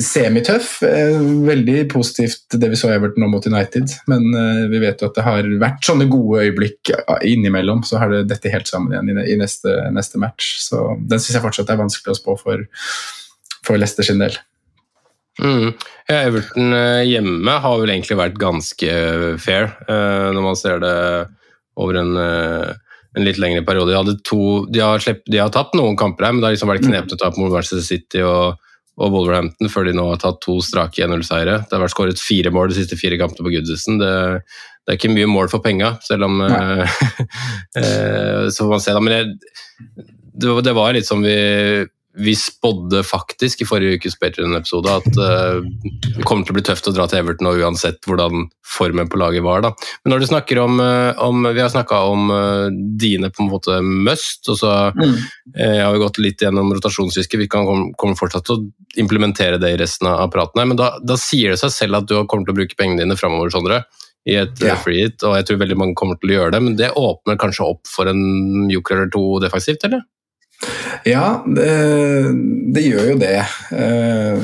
[SPEAKER 2] semitøff. Eh, veldig positivt det vi så Everton nå mot United. Men eh, vi vet jo at det har vært sånne gode øyeblikk innimellom. Så har det dette helt sammen igjen i neste, neste match. Så den syns jeg fortsatt er vanskelig å spå for, for Leicester sin del.
[SPEAKER 1] Mm. Ja, Everton hjemme har vel egentlig vært ganske fair, når man ser det over en, en litt lengre periode. De, to, de, har, slepp, de har tapt noen kamper her, men det har liksom vært knepent å tape mot Manchester City og og Wolverhampton før de nå har tatt to strake 1-0-seire. Det har vært skåret fire mål de siste fire kampene på Goodison. Det, det, er ikke mye mål for penga, selv om eh, Så får man se, da. Men det, det, var litt som vi vi spådde faktisk i forrige ukes Patrion-episode at uh, det kommer til å bli tøft å dra til Everton og uansett hvordan formen på laget var. da. Men når du snakker om, uh, om Vi har snakka om uh, dine på en måte must, og så mm. har vi gått litt gjennom rotasjonsfiske. Vi kan komme, kommer fortsatt til å implementere det i resten av praten. her, Men da, da, sier det seg selv at du kommer til å bruke pengene dine framover, Sondre. I et ja. free hit, og jeg tror veldig mange kommer til å gjøre det. Men det åpner kanskje opp for en joker eller to defensivt, eller?
[SPEAKER 2] Ja, det, det, gjør jo det. Eh,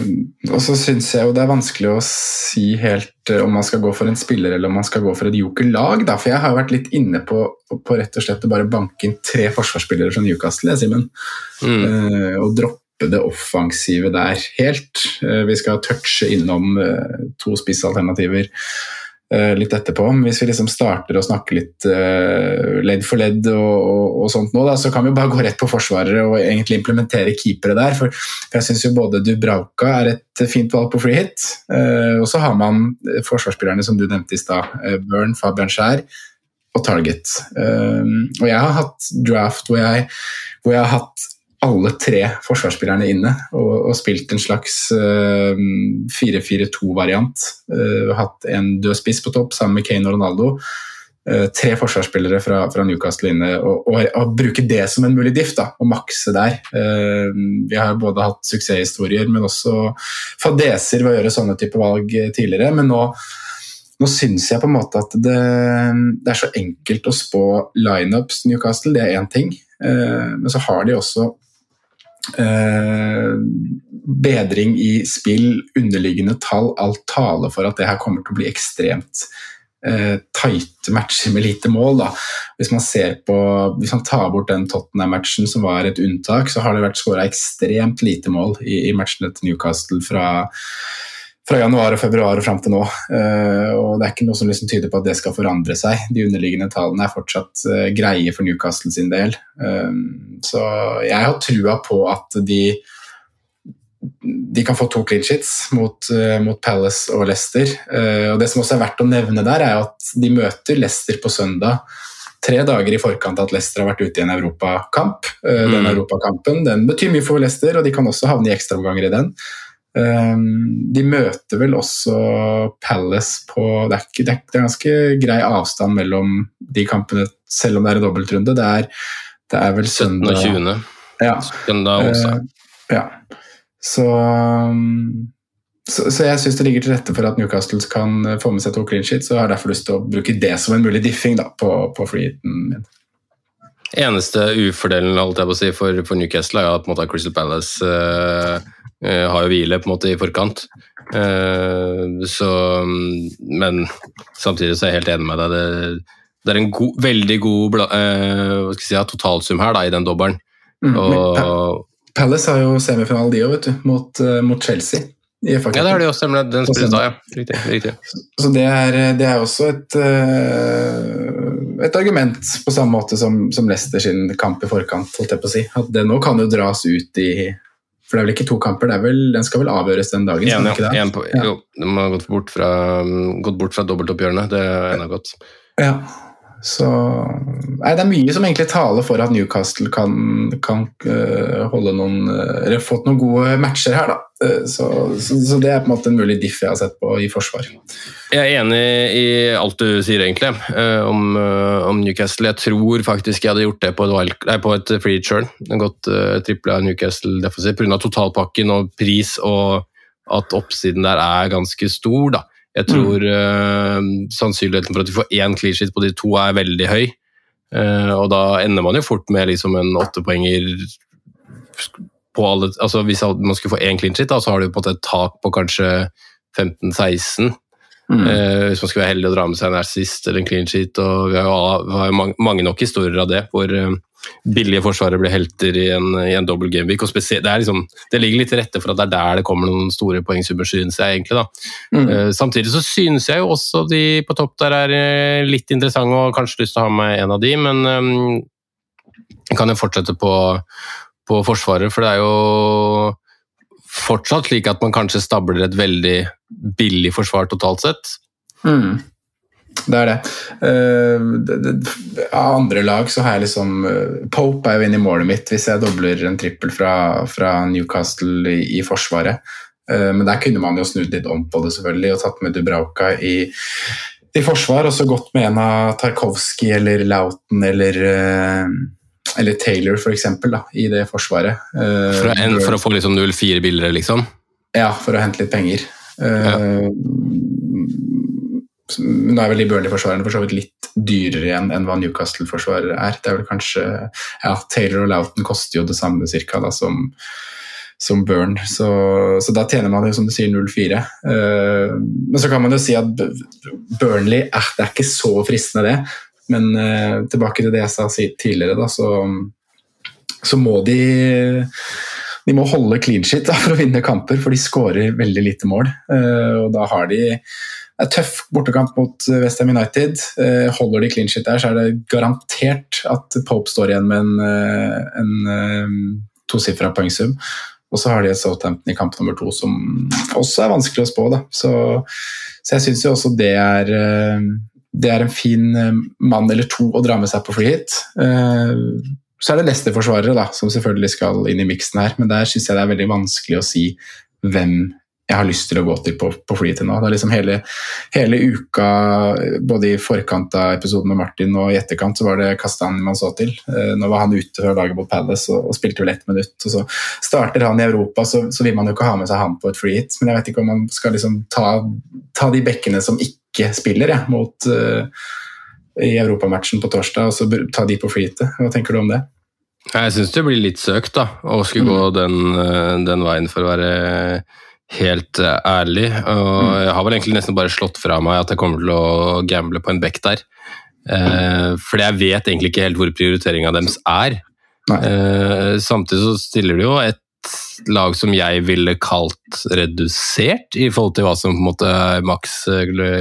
[SPEAKER 2] og så syns jeg jo det er vanskelig å si helt eh, om man skal gå for en spiller eller om man skal gå for et jokerlag. For jeg har jo vært litt inne på, på rett og slett å bare banke inn tre forsvarsspillere fra Newcastle, Simen. Mm. Eh, og droppe det offensive der helt. Vi skal touche innom to spissalternativer. Litt etterpå. Hvis vi liksom starter å snakke litt uh, ledd for ledd og, og, og sånt nå, da, så kan vi bare gå rett på forsvarere og egentlig implementere keepere der. For, for jeg syns jo både Dubrauka er et fint valg på free hit, uh, og så har man forsvarsspillerne som du nevnte i stad. Uh, Burn, Fabian Skjær og Target. og jeg har hatt draft hvor jeg, hvor jeg har hatt alle tre forsvarsspillerne inne og, og spilt en slags uh, 4-4-2-variant. Uh, hatt en død spiss på topp sammen med Kane og Ronaldo. Uh, tre forsvarsspillere fra, fra Newcastle inne, og, og, og, bruke det som en mulig diff. da, Og makse der. Vi har både hatt suksesshistorier, men også fadeser ved å gjøre sånne type valg tidligere. men nå nå syns jeg på en måte at det, det er så enkelt å spå lineups Newcastle, det er én ting. Men så har de også Eh, bedring i spill, underliggende tall, alt taler for at det her kommer til å bli ekstremt eh, tighte matcher med lite mål. Da. Hvis man ser på, hvis man tar bort den Tottenham-matchen som var et unntak, så har det vært skåra ekstremt lite mål i, i matchene til Newcastle fra fra januar og februar og fram til nå. Eh, og det er ikke noe som liksom tyder på at det skal forandre seg. De underliggende tallene er fortsatt eh, greie for Newcastle sin del. Eh, så jeg har trua på at de de kan få to clean sheets mot, mot Palace og Leicester. Og Det som også er verdt å nevne der, er at de møter Leicester på søndag. Tre dager i forkant at Leicester har vært ute i en europakamp. Den mm. Europakampen den betyr mye for Leicester, og de kan også havne i ekstraomganger i den. De møter vel også Palace på det er, ikke, det er, ganske grei avstand mellom de kampene, selv om det er en dobbeltrunde. Det er, det er vel søndag
[SPEAKER 1] 17. og 20.
[SPEAKER 2] Ja.
[SPEAKER 1] Søndag også.
[SPEAKER 2] ja. Så, um, så, så jeg syns det ligger til rette for at Newcastle kan eh, få med seg to clean sheets, og har derfor lyst til å bruke det som en mulig diffing da, på, på freeheaten min.
[SPEAKER 1] Eneste ufordelen holdt jeg på å si, for, for Newcastle er at Crystal Palace uh, uh, har jo hvile på en måte i forkant. Uh, så, men samtidig så er jeg helt enig med deg. Det, det er en god, veldig god jeg si, totalsum her da, i den dobbelen.
[SPEAKER 2] Mm, Palace har jo semifinale, de òg, vet du, mot, uh, mot Chelsea.
[SPEAKER 1] ja, det er det også, stemmer den spilles da, ja. Riktig. riktig.
[SPEAKER 2] Så det er, det er også et, uh, et argument, på samme måte som, som Leicester sin kamp i forkant. holdt jeg på å si. At det nå kan jo dras ut i For det er vel ikke to kamper, vel, den skal vel avgjøres den dagen?
[SPEAKER 1] En, ja. En på, ja. Jo, de har gått bort fra, gått bort fra dobbeltoppgjørene. Det er ennå godt.
[SPEAKER 2] Ja. Så nei, Det er mye som egentlig taler for at Newcastle kan, kan uh, holde noen uh, Eller fått noen gode matcher her, da. Uh, så, så, så, det er på en måte en mulig diff jeg har sett på i forsvar.
[SPEAKER 1] Jeg er enig i alt du sier, egentlig, om, om, Newcastle. Jeg tror faktisk jeg hadde gjort det på et, nei, på et free churn. Gått uh, tripla Newcastle defensivt pga. totalpakken og pris, og at oppsiden der er ganske stor. da. Jeg tror mm. uh, sannsynligheten for at vi får én clean sheet på de to er veldig høy. Uh, og da ender man jo fort med liksom en åttepoenger på alle altså Hvis man skulle få én clean sheet, da, så har du på en måte et tak på kanskje 15-16. Mm. Uh, hvis man skulle være heldig å dra med seg en assist eller en clean sheet. og Vi har jo mange, mange, nok historier av det, hvor billige forsvarere blir helter i en, i en dobbel gameweek. og det, liksom, det, ligger litt til rette for at det er der det kommer noen store poengsummer, synes jeg egentlig. da. Mm. Uh, samtidig så synes jeg jo også de på topp der er eh, litt interessante, og kanskje lyst til å ha med en av de, men um, jeg kan jo fortsette på, på Forsvaret, for det er jo fortsatt slik at man kanskje stabler et veldig billig forsvar totalt sett.
[SPEAKER 2] Mm. Det er det. Uh, av andre lag så har jeg liksom uh, Pope er jo inne i målet mitt hvis jeg dobler en trippel fra, fra Newcastle i, i Forsvaret. Uh, men der kunne man jo snudd litt om på det selvfølgelig og tatt med Dubrauka i, i forsvar, og så gått med en av Tarkovskij eller Lauten eller, eller Taylor for eksempel, da, i det forsvaret.
[SPEAKER 1] For, en, for å få liksom 0-4 billigere, liksom?
[SPEAKER 2] Ja, for å hente litt penger. Ja. Nå er vel de Burnley-forsvarerne for så vidt litt dyrere igjen enn hva Newcastle-forsvarere er. Det er vel kanskje, ja, Taylor og Loughton koster jo det samme cirka da, som, som Burn, så, så, da tjener man jo som du sier 0-4. Uh, eh, men så kan man jo si at Burnley eh, det er ikke så fristende, det. Men uh, tilbake til det jeg sa tidligere, da, så, så må de de må holde clean shit da, for å vinne kamper, for de skårer veldig lite mål. Uh, og da har de er tøff bortekamp mot eh, Westham United. Eh, holder de clean shit der, så er det garantert at Pope står igjen med en, eh, en tosifra poengsum. Og så har de et Southampton i kamp nummer to som også er vanskelig å spå. Da. Så, så jeg syns jo også det er, det er en fin mann eller to å dra med seg på fly hit. Så er det neste forsvarere, som selvfølgelig skal inn i miksen her, men der syns jeg det er veldig vanskelig å si hvem jeg har lyst til å gå til på, på flyet nå. Det er liksom hele, hele, uka, både i forkant av episoden med Martin og i etterkant, så var det Kastanj man så til. Eh, nå var han ute fra laget mot Palace og, og spilte vel ett minutt. og Så starter han i Europa, så, så, vil man jo ikke ha med seg han på et free hit. Men jeg vet ikke om man skal liksom ta, ta de bekkene som ikke spiller, ja, mot, uh, i europamatchen på torsdag, og så ta de på hitet. Hva tenker du om det?
[SPEAKER 1] Jeg syns det blir litt søkt da, å skulle mm. gå den, eh, den veien for å være helt eh, ærlig. Og mm. jeg har vel egentlig nesten bare slått fra meg at jeg kommer til å gamble på en back der. Eh, fordi jeg vet egentlig ikke helt hvor prioriteringa deres er. Eh, samtidig så stiller de jo et lag som jeg ville kalt redusert i forhold til hva som på en måte er maks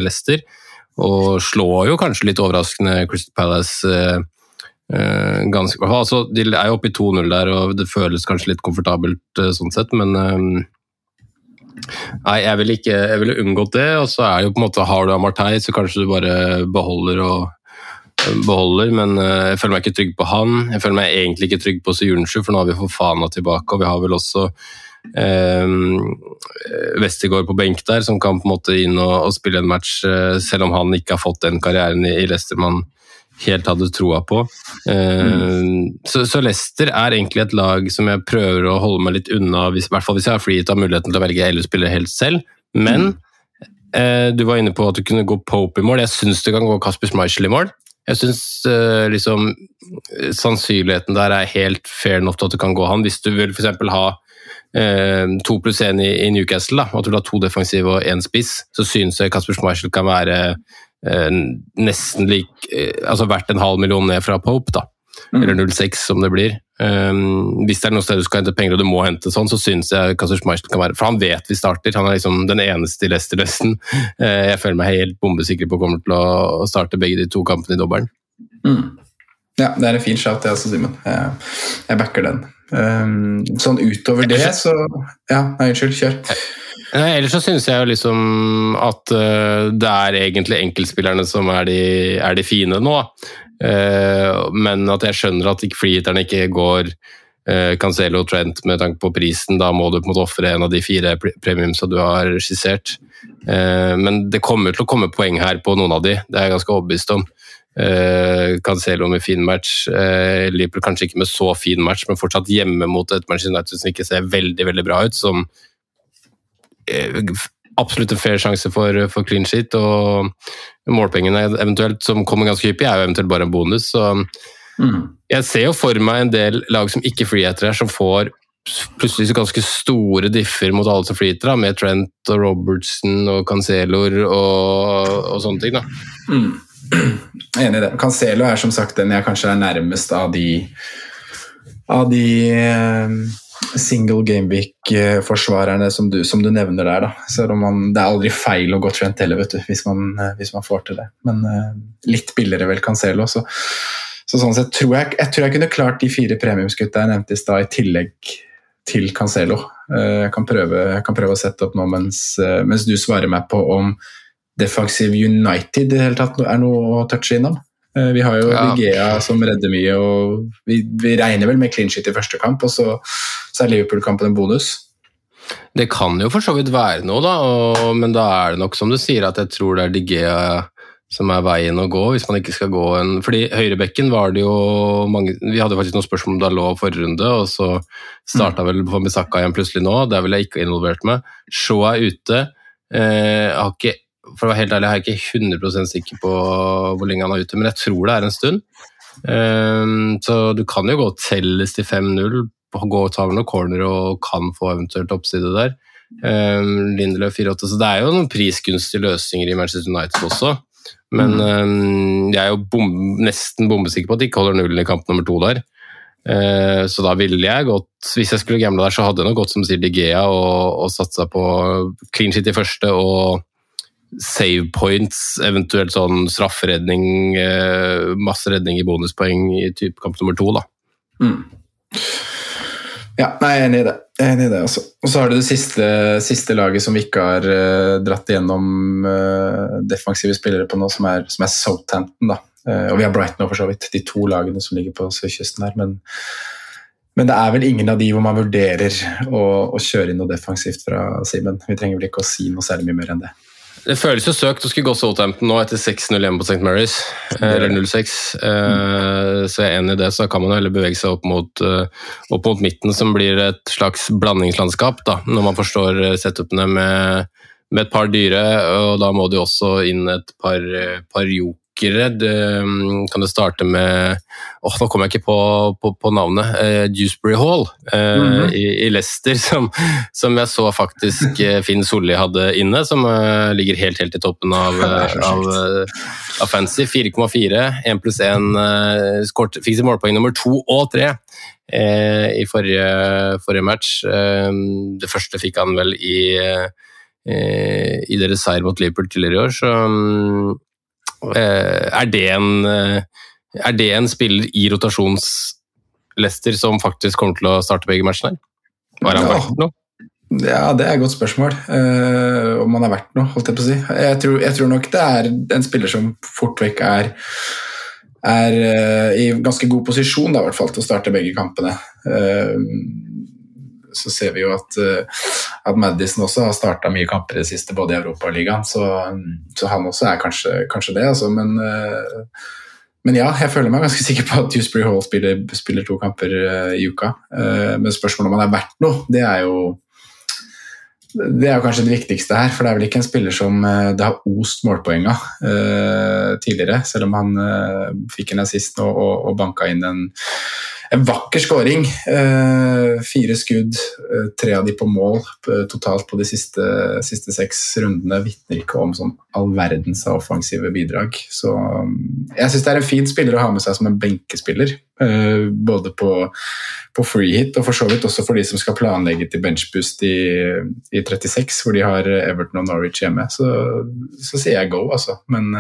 [SPEAKER 1] Lester. Og slår jo kanskje litt overraskende Crystal Palace eh, eh, ganske altså, De er jo oppe i 2-0 der, og det føles kanskje litt komfortabelt eh, sånn sett, men eh, Nei, jeg ville ville unngått det. Og så er det jo på en måte, har du Amartey, så kanskje du bare beholder og beholder, men eh, jeg føler meg ikke trygg på han. Jeg føler meg egentlig ikke trygg på Sujuncu, for nå har vi Fofana tilbake, og vi har vel også eh, Westergård på benk der, som kan på en måte inn og, og, spille en match, selv om han ikke har fått den karrieren i, i Leicester man helt hadde troa på. Eh, mm. så, så, Leicester er egentlig et lag som jeg prøver å holde meg litt unna, hvis, i hvert fall hvis jeg har frigitt av muligheten til å velge elleve spillere helt selv. Men mm. eh, du var inne på at du kunne gå Pope i mål. Jeg syns det kan gå Kasper Schmeichel i mål. Jeg syns eh, liksom sannsynligheten der er helt fair enough til at du kan gå han. Hvis du vil f.eks. ha uh, to pluss én i, i, Newcastle, da, at du vil ha to defensive og én spiss, så syns jeg Kasper Schmeichel kan være nesten lik Altså verdt en halv million ned fra Pope, da. Mm. Eller 0,6 som det blir. Um, hvis det er noe sted du skal hente penger og du må hente sånn, så syns jeg Kasper Schmeichel kan være For han vet vi starter. Han er liksom den eneste i Leicester nesten. Uh, jeg føler meg helt bombesikker på å komme til å starte begge de to kampene i dobbelen.
[SPEAKER 2] Mm. Ja, det er en fin shout, det også, Simen. Jeg, jeg, backer den. Um, sånn utover det, så Ja, nei, unnskyld. Kjør.
[SPEAKER 1] Ellers så syns jeg jo liksom at uh, det er egentlig enkeltspillerne som er de, er de fine nå. Uh, men at jeg skjønner at freehitterne ikke går uh, Cancelo Trent med tanke på prisen. Da må du på en måte ofre en av de fire premiumsa du har skissert. Men det kommer til å komme poeng her på noen av de, det er jeg ganske overbevist om. Uh, Cancelo med fin match. Uh, Liverpool kanskje ikke med så fin match, men fortsatt hjemme mot et Manchester United som ikke ser veldig veldig bra ut. Som absolutt en fair sjanse for, for, clean shit. Og målpengene eventuelt, som kommer ganske hyppig, er jo eventuelt bare en bonus. Så mm. jeg ser jo for meg en del lag som ikke freeheter her, som får plutselig så ganske store differ mot alle som flyter, da, med Trent og Robertson og Canceloer og, og, sånne ting. da. Mm.
[SPEAKER 2] Enig i det. Cancelo er som sagt den jeg kanskje er nærmest av de av de uh, single gameweek-forsvarerne som, som, du nevner der. Da. Man, det er aldri feil å gå trent heller, vet du, hvis man, uh, hvis man får til det. Men uh, litt billigere vel Cancelo. Så, så sånn sett tror jeg, jeg tror jeg kunne klart de fire premiumsgutta jeg nevnte i stad, i tillegg til Cancelo. Jeg kan, prøve, jeg, kan prøve, å sette opp nå mens, mens du svarer meg på om defensiv United i det hele tatt er noe å touche innom. Eh, vi har jo ja. Vigea som redder mye, og vi, vi, regner vel med clean shit i første kamp, og så, så er Liverpool-kampen en bonus.
[SPEAKER 1] Det kan jo for så vidt være noe, da, og, men da er det nok som du sier, at jeg tror det er Digea som er veien å gå, hvis man ikke skal gå en Fordi høyrebekken var det jo mange Vi hadde faktisk noen spørsmål om Dalot forrige runde, og så starta mm. vel Famisaka igjen plutselig nå. Det er vel jeg ikke involvert med. Shaw er ute. Eh, har ikke for å være helt ærlig, jeg er ikke 100 sikker på hvor lenge han er ute, men jeg tror det er en stund. Um, så du kan jo gå telles til 5-0, gå og ta over noen corner og kan få eventuelt oppside der. Um, Lindeløf 4-8, så det er jo noen prisgunstige løsninger i Manchester United også. Men um, jeg er jo bom nesten bombesikker på at de ikke holder nullen i kamp nummer to der. Så da ville jeg gått Hvis jeg skulle gamble der, så hadde jeg nok gått som sier Digea og, og satsa på clean shit i første og save points, eventuelt sånn strafferedning, eh, masse redning i bonuspoeng i type kamp nummer to. da. Mm.
[SPEAKER 2] Ja, nei, jeg er enig i det. Jeg er enig i det også. Og så har du det siste, siste laget som vi ikke har uh, dratt igjennom uh, defensive spillere på nå, som er, som er Southampton. da. Uh, og vi har Brighton og for så vidt, de to lagene som ligger på sørkysten her. Men, men, det er vel ingen av de hvor man vurderer å, å kjøre inn noe defensivt fra Simen. Vi trenger vel ikke å si noe særlig mye mer enn det.
[SPEAKER 1] Det føles jo søkt å skulle gå Southampton nå etter 6-0 hjemme på St. Mary's, eller 0-6. Mm. Så jeg er enig i det, så kan man heller bevege seg opp mot, eh, opp mot, midten, som blir et slags blandingslandskap, da, når man forstår eh, setupene med, med et par dyre. og Da må det jo også inn et par, par tyskere. Det, mm, kan det starte med åh, Nå kommer jeg ikke på, på, på navnet. Eh, Dewsbury Hall eh,
[SPEAKER 2] mm -hmm.
[SPEAKER 1] i, i Leicester, som, som jeg så faktisk uh, Finn Solli hadde inne. Som uh, ligger helt helt i toppen av, av, av Fancy. 4,4. 1 pluss 1 uh, fikk sitt målpoeng nummer to og tre eh, i forrige, forrige match. Eh, det første fikk han vel i, eh, i deres seier mot Liverpool tidligere i år, så mm, eh, er, det en, eh, er det en spiller i rotasjons-Lester som faktisk kommer til å starte begge matchene? Var han
[SPEAKER 2] Ja.
[SPEAKER 1] verdt noe?
[SPEAKER 2] Ja, det er et godt spørsmål. Uh, om han er verdt noe, holdt jeg på å si. Jeg tror, jeg tror nok det er en spiller som fort vekk er, er uh, i ganske god posisjon da, i hvert fall, til å starte begge kampene. Uh, så ser vi jo at, eh, at Madison også har starta mye kamper i det siste, både i Europaligaen, så, så han også er kanskje, kanskje det. Altså, men, eh, men ja, jeg føler meg ganske sikker på at Dewsbury Hall spiller, spiller to kamper eh, i uka. Eh, men spørsmålet om han er verdt noe, det er jo det er jo kanskje det viktigste her, for det er vel ikke en spiller som det har ost målpoeng av eh, tidligere, selv om han eh, fikk en assist nå og, og banka inn en, en vakker skåring. Eh, fire skudd, eh, tre av de på mål eh, totalt på de siste, siste seks rundene. Vitner ikke om sånn all verdens offensive bidrag. Så mm, jeg syns det er en fin spiller å ha med seg som en benkespiller. både på, på free hit og for så vidt også for de som skal planlegge til benchboost i, i 36, hvor de har Everton og Norwich hjemme. Så, så sier jeg go, altså. Men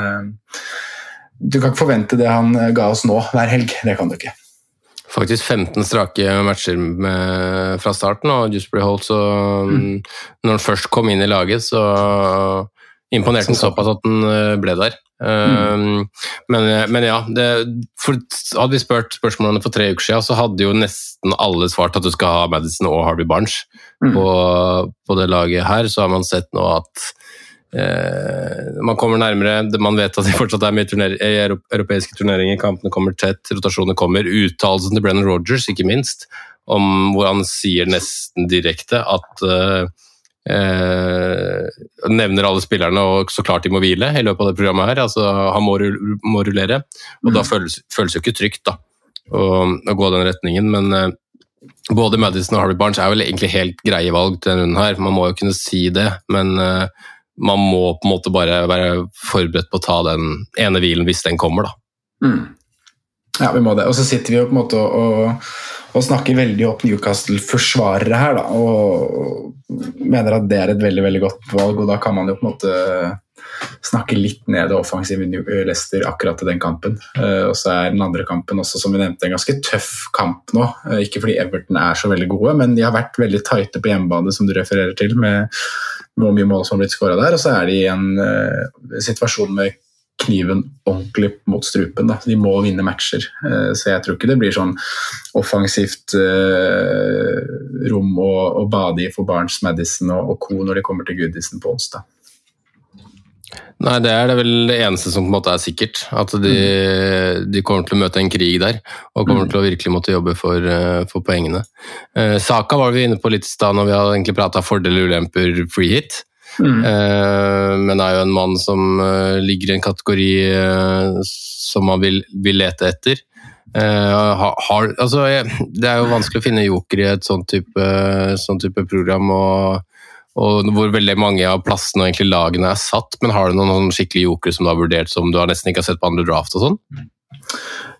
[SPEAKER 2] du kan ikke forvente det han ga oss nå hver helg. Det kan du ikke.
[SPEAKER 1] Faktisk 15 strake matcher med, fra starten, og Dewsbury Holt, så mm. Når han først kom inn i laget, så imponerte han såpass at han eh, ble der. Um, men, men ja, det, for, hadde vi spurt spørsmålene for tre uker siden, så hadde jo nesten alle svart at du skal ha Madison og Harvey Barnes
[SPEAKER 2] Mm.
[SPEAKER 1] på, på det laget her. Så har man sett nå at eh, man kommer nærmere. Man vet at det fortsatt er mye turner europeiske turneringer. Kampene kommer tett, rotasjoner kommer. Uttalelsen til Brennan Rogers, ikke minst, om hvor han sier nesten direkte at eh, eh, nevner alle spillerne og så klart de må hvile i løpet av det programmet her. altså Han må, må rullere, og da føles, føles jo ikke trygt da, å, å gå den retningen. Men eh, både Madison og Harvey Barnes er vel egentlig helt greie valg til denne runden her. Man må jo kunne si det, men eh, man må på en måte bare være forberedt på å ta den ene hvilen hvis den kommer, da.
[SPEAKER 2] Mm. Ja, vi må det. Og så sitter vi jo på en måte og, og, snakker veldig opp Newcastle-forsvarere her, da, og mener at det er et veldig veldig godt valg. og Da kan man jo på en måte snakke litt ned det offensive Leicester akkurat til den kampen. Eh, og så er den andre kampen også, som vi nevnte, en ganske tøff kamp nå. Eh, ikke fordi Everton er så veldig gode, men de har vært veldig tighte på hjemmebane, som du refererer til, med hvor mye mål som har blitt skåra der. Og så er de i en uh, situasjon med kniven ordentlig mot strupen. Da. De må vinne matcher. Uh, Så jeg tror ikke det blir sånn offensivt uh, rom å, å bade i for Barents, Madison og, og co. når de kommer til Goodison på onsdag.
[SPEAKER 1] Nei, det er det vel det eneste som på en måte er sikkert. At de, de kommer til å møte en krig der, og kommer til å virkelig måtte jobbe for, eh, for poengene. Eh, Saka var vi inne på litt i stad når vi hadde egentlig prata fordeler og ulemper free hit. Eh, men er jo en mann som eh, ligger i en kategori eh, som man vil, vil lete etter. Eh, har, har, altså, det er jo vanskelig å finne joker i et sånn type, sånn type program. og og hvor veldig mange av plassene og egentlig lagene er satt, men har du noen, skikkelig joker som du har vurdert som du har nesten ikke har sett på andre draft og sånn?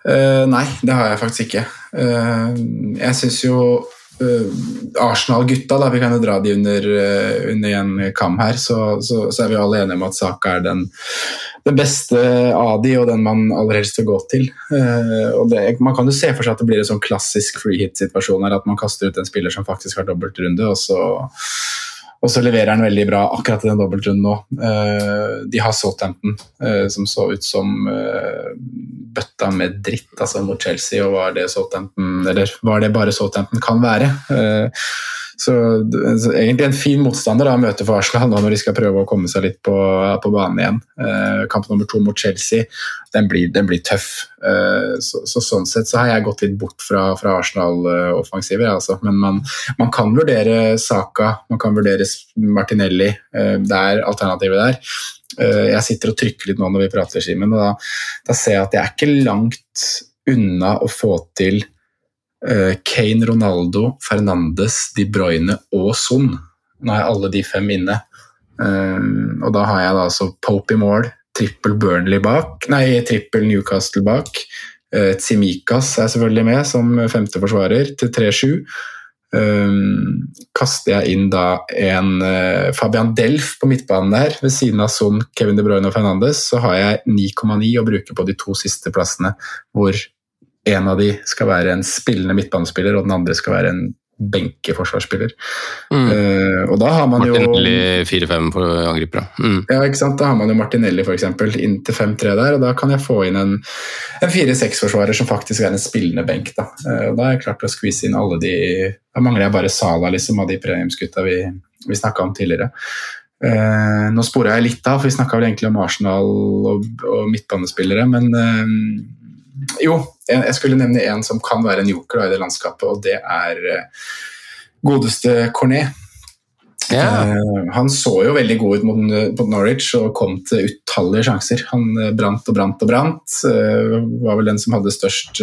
[SPEAKER 2] Uh, nei, det har jeg faktisk ikke. Uh, jeg syns jo uh, Arsenal-gutta, da, vi kan jo dra de under, under en kam her, så, så, så er vi alle enige om at Saka er den, den beste av de, og den man aller helst vil gå til. Og det, man kan jo se for seg at det blir en sånn klassisk free hit-situasjon her, at man kaster ut en spiller som faktisk har dobbeltrunde, og så og så leverer han veldig bra akkurat i den dobbeltrunden nå. Eh, de har Southampton, eh, som så ut som eh, bøtta med dritt altså mot Chelsea, og var det, eller var det bare Southampton kan være. Så, så egentlig en fin motstander da, å møte for Arsenal nå når de skal prøve å komme seg litt på, på banen igjen. Eh, kamp nummer to mot Chelsea, den blir, den blir tøff. Eh, så, så, sånn sett så har jeg gått litt bort fra, fra Arsenal-offensiver. Altså. Men man, man, kan vurdere Saka, man kan vurdere Martinelli. Eh, det er alternativet der. Eh, jeg sitter og trykker litt nå når vi prater, Simen, og da, da, ser jeg at jeg er ikke langt unna å få til Kane, Ronaldo, Fernandes, De Bruyne og Son. Nå jeg alle de fem inne. Uh, og da har jeg da altså Pope i mål, trippel Burnley bak, nei, trippel Newcastle bak. Uh, Tsimikas er selvfølgelig med som femte forsvarer til 3-7. Um, kaster jeg inn da en uh, Fabian Delf på midtbanen der, ved siden av Son, Kevin De Bruyne og Fernandes, så har jeg 9,9 å bruke på de to siste plassene, hvor en av de skal være en spillende midtbanespiller, og den andre skal være en benkeforsvarsspiller. Mm. Uh, og da har man
[SPEAKER 1] Martinelli, jo 4-5 angripere. Mm.
[SPEAKER 2] Ja, ikke sant? Da har man jo Martinelli f.eks. inn til 5-3 der, og da kan jeg få inn en, en 4-6-forsvarer som faktisk er en spillende benk. Da uh, Da har jeg klart å squeeze inn alle de Da mangler jeg bare Sala liksom, av de premiumsgutta vi, vi snakka om tidligere. Uh, nå spora jeg litt av, for vi snakka vel egentlig om Arsenal og, og midtbanespillere, men jo, jeg skulle nevne en som kan være en joker da, i det landskapet, og det er uh, godeste Cornet. Yeah. Uh, han så jo veldig god ut mot, mot, Norwich og kom til utallige sjanser. Han uh, brant og brant og brant. Uh, var vel den som hadde størst,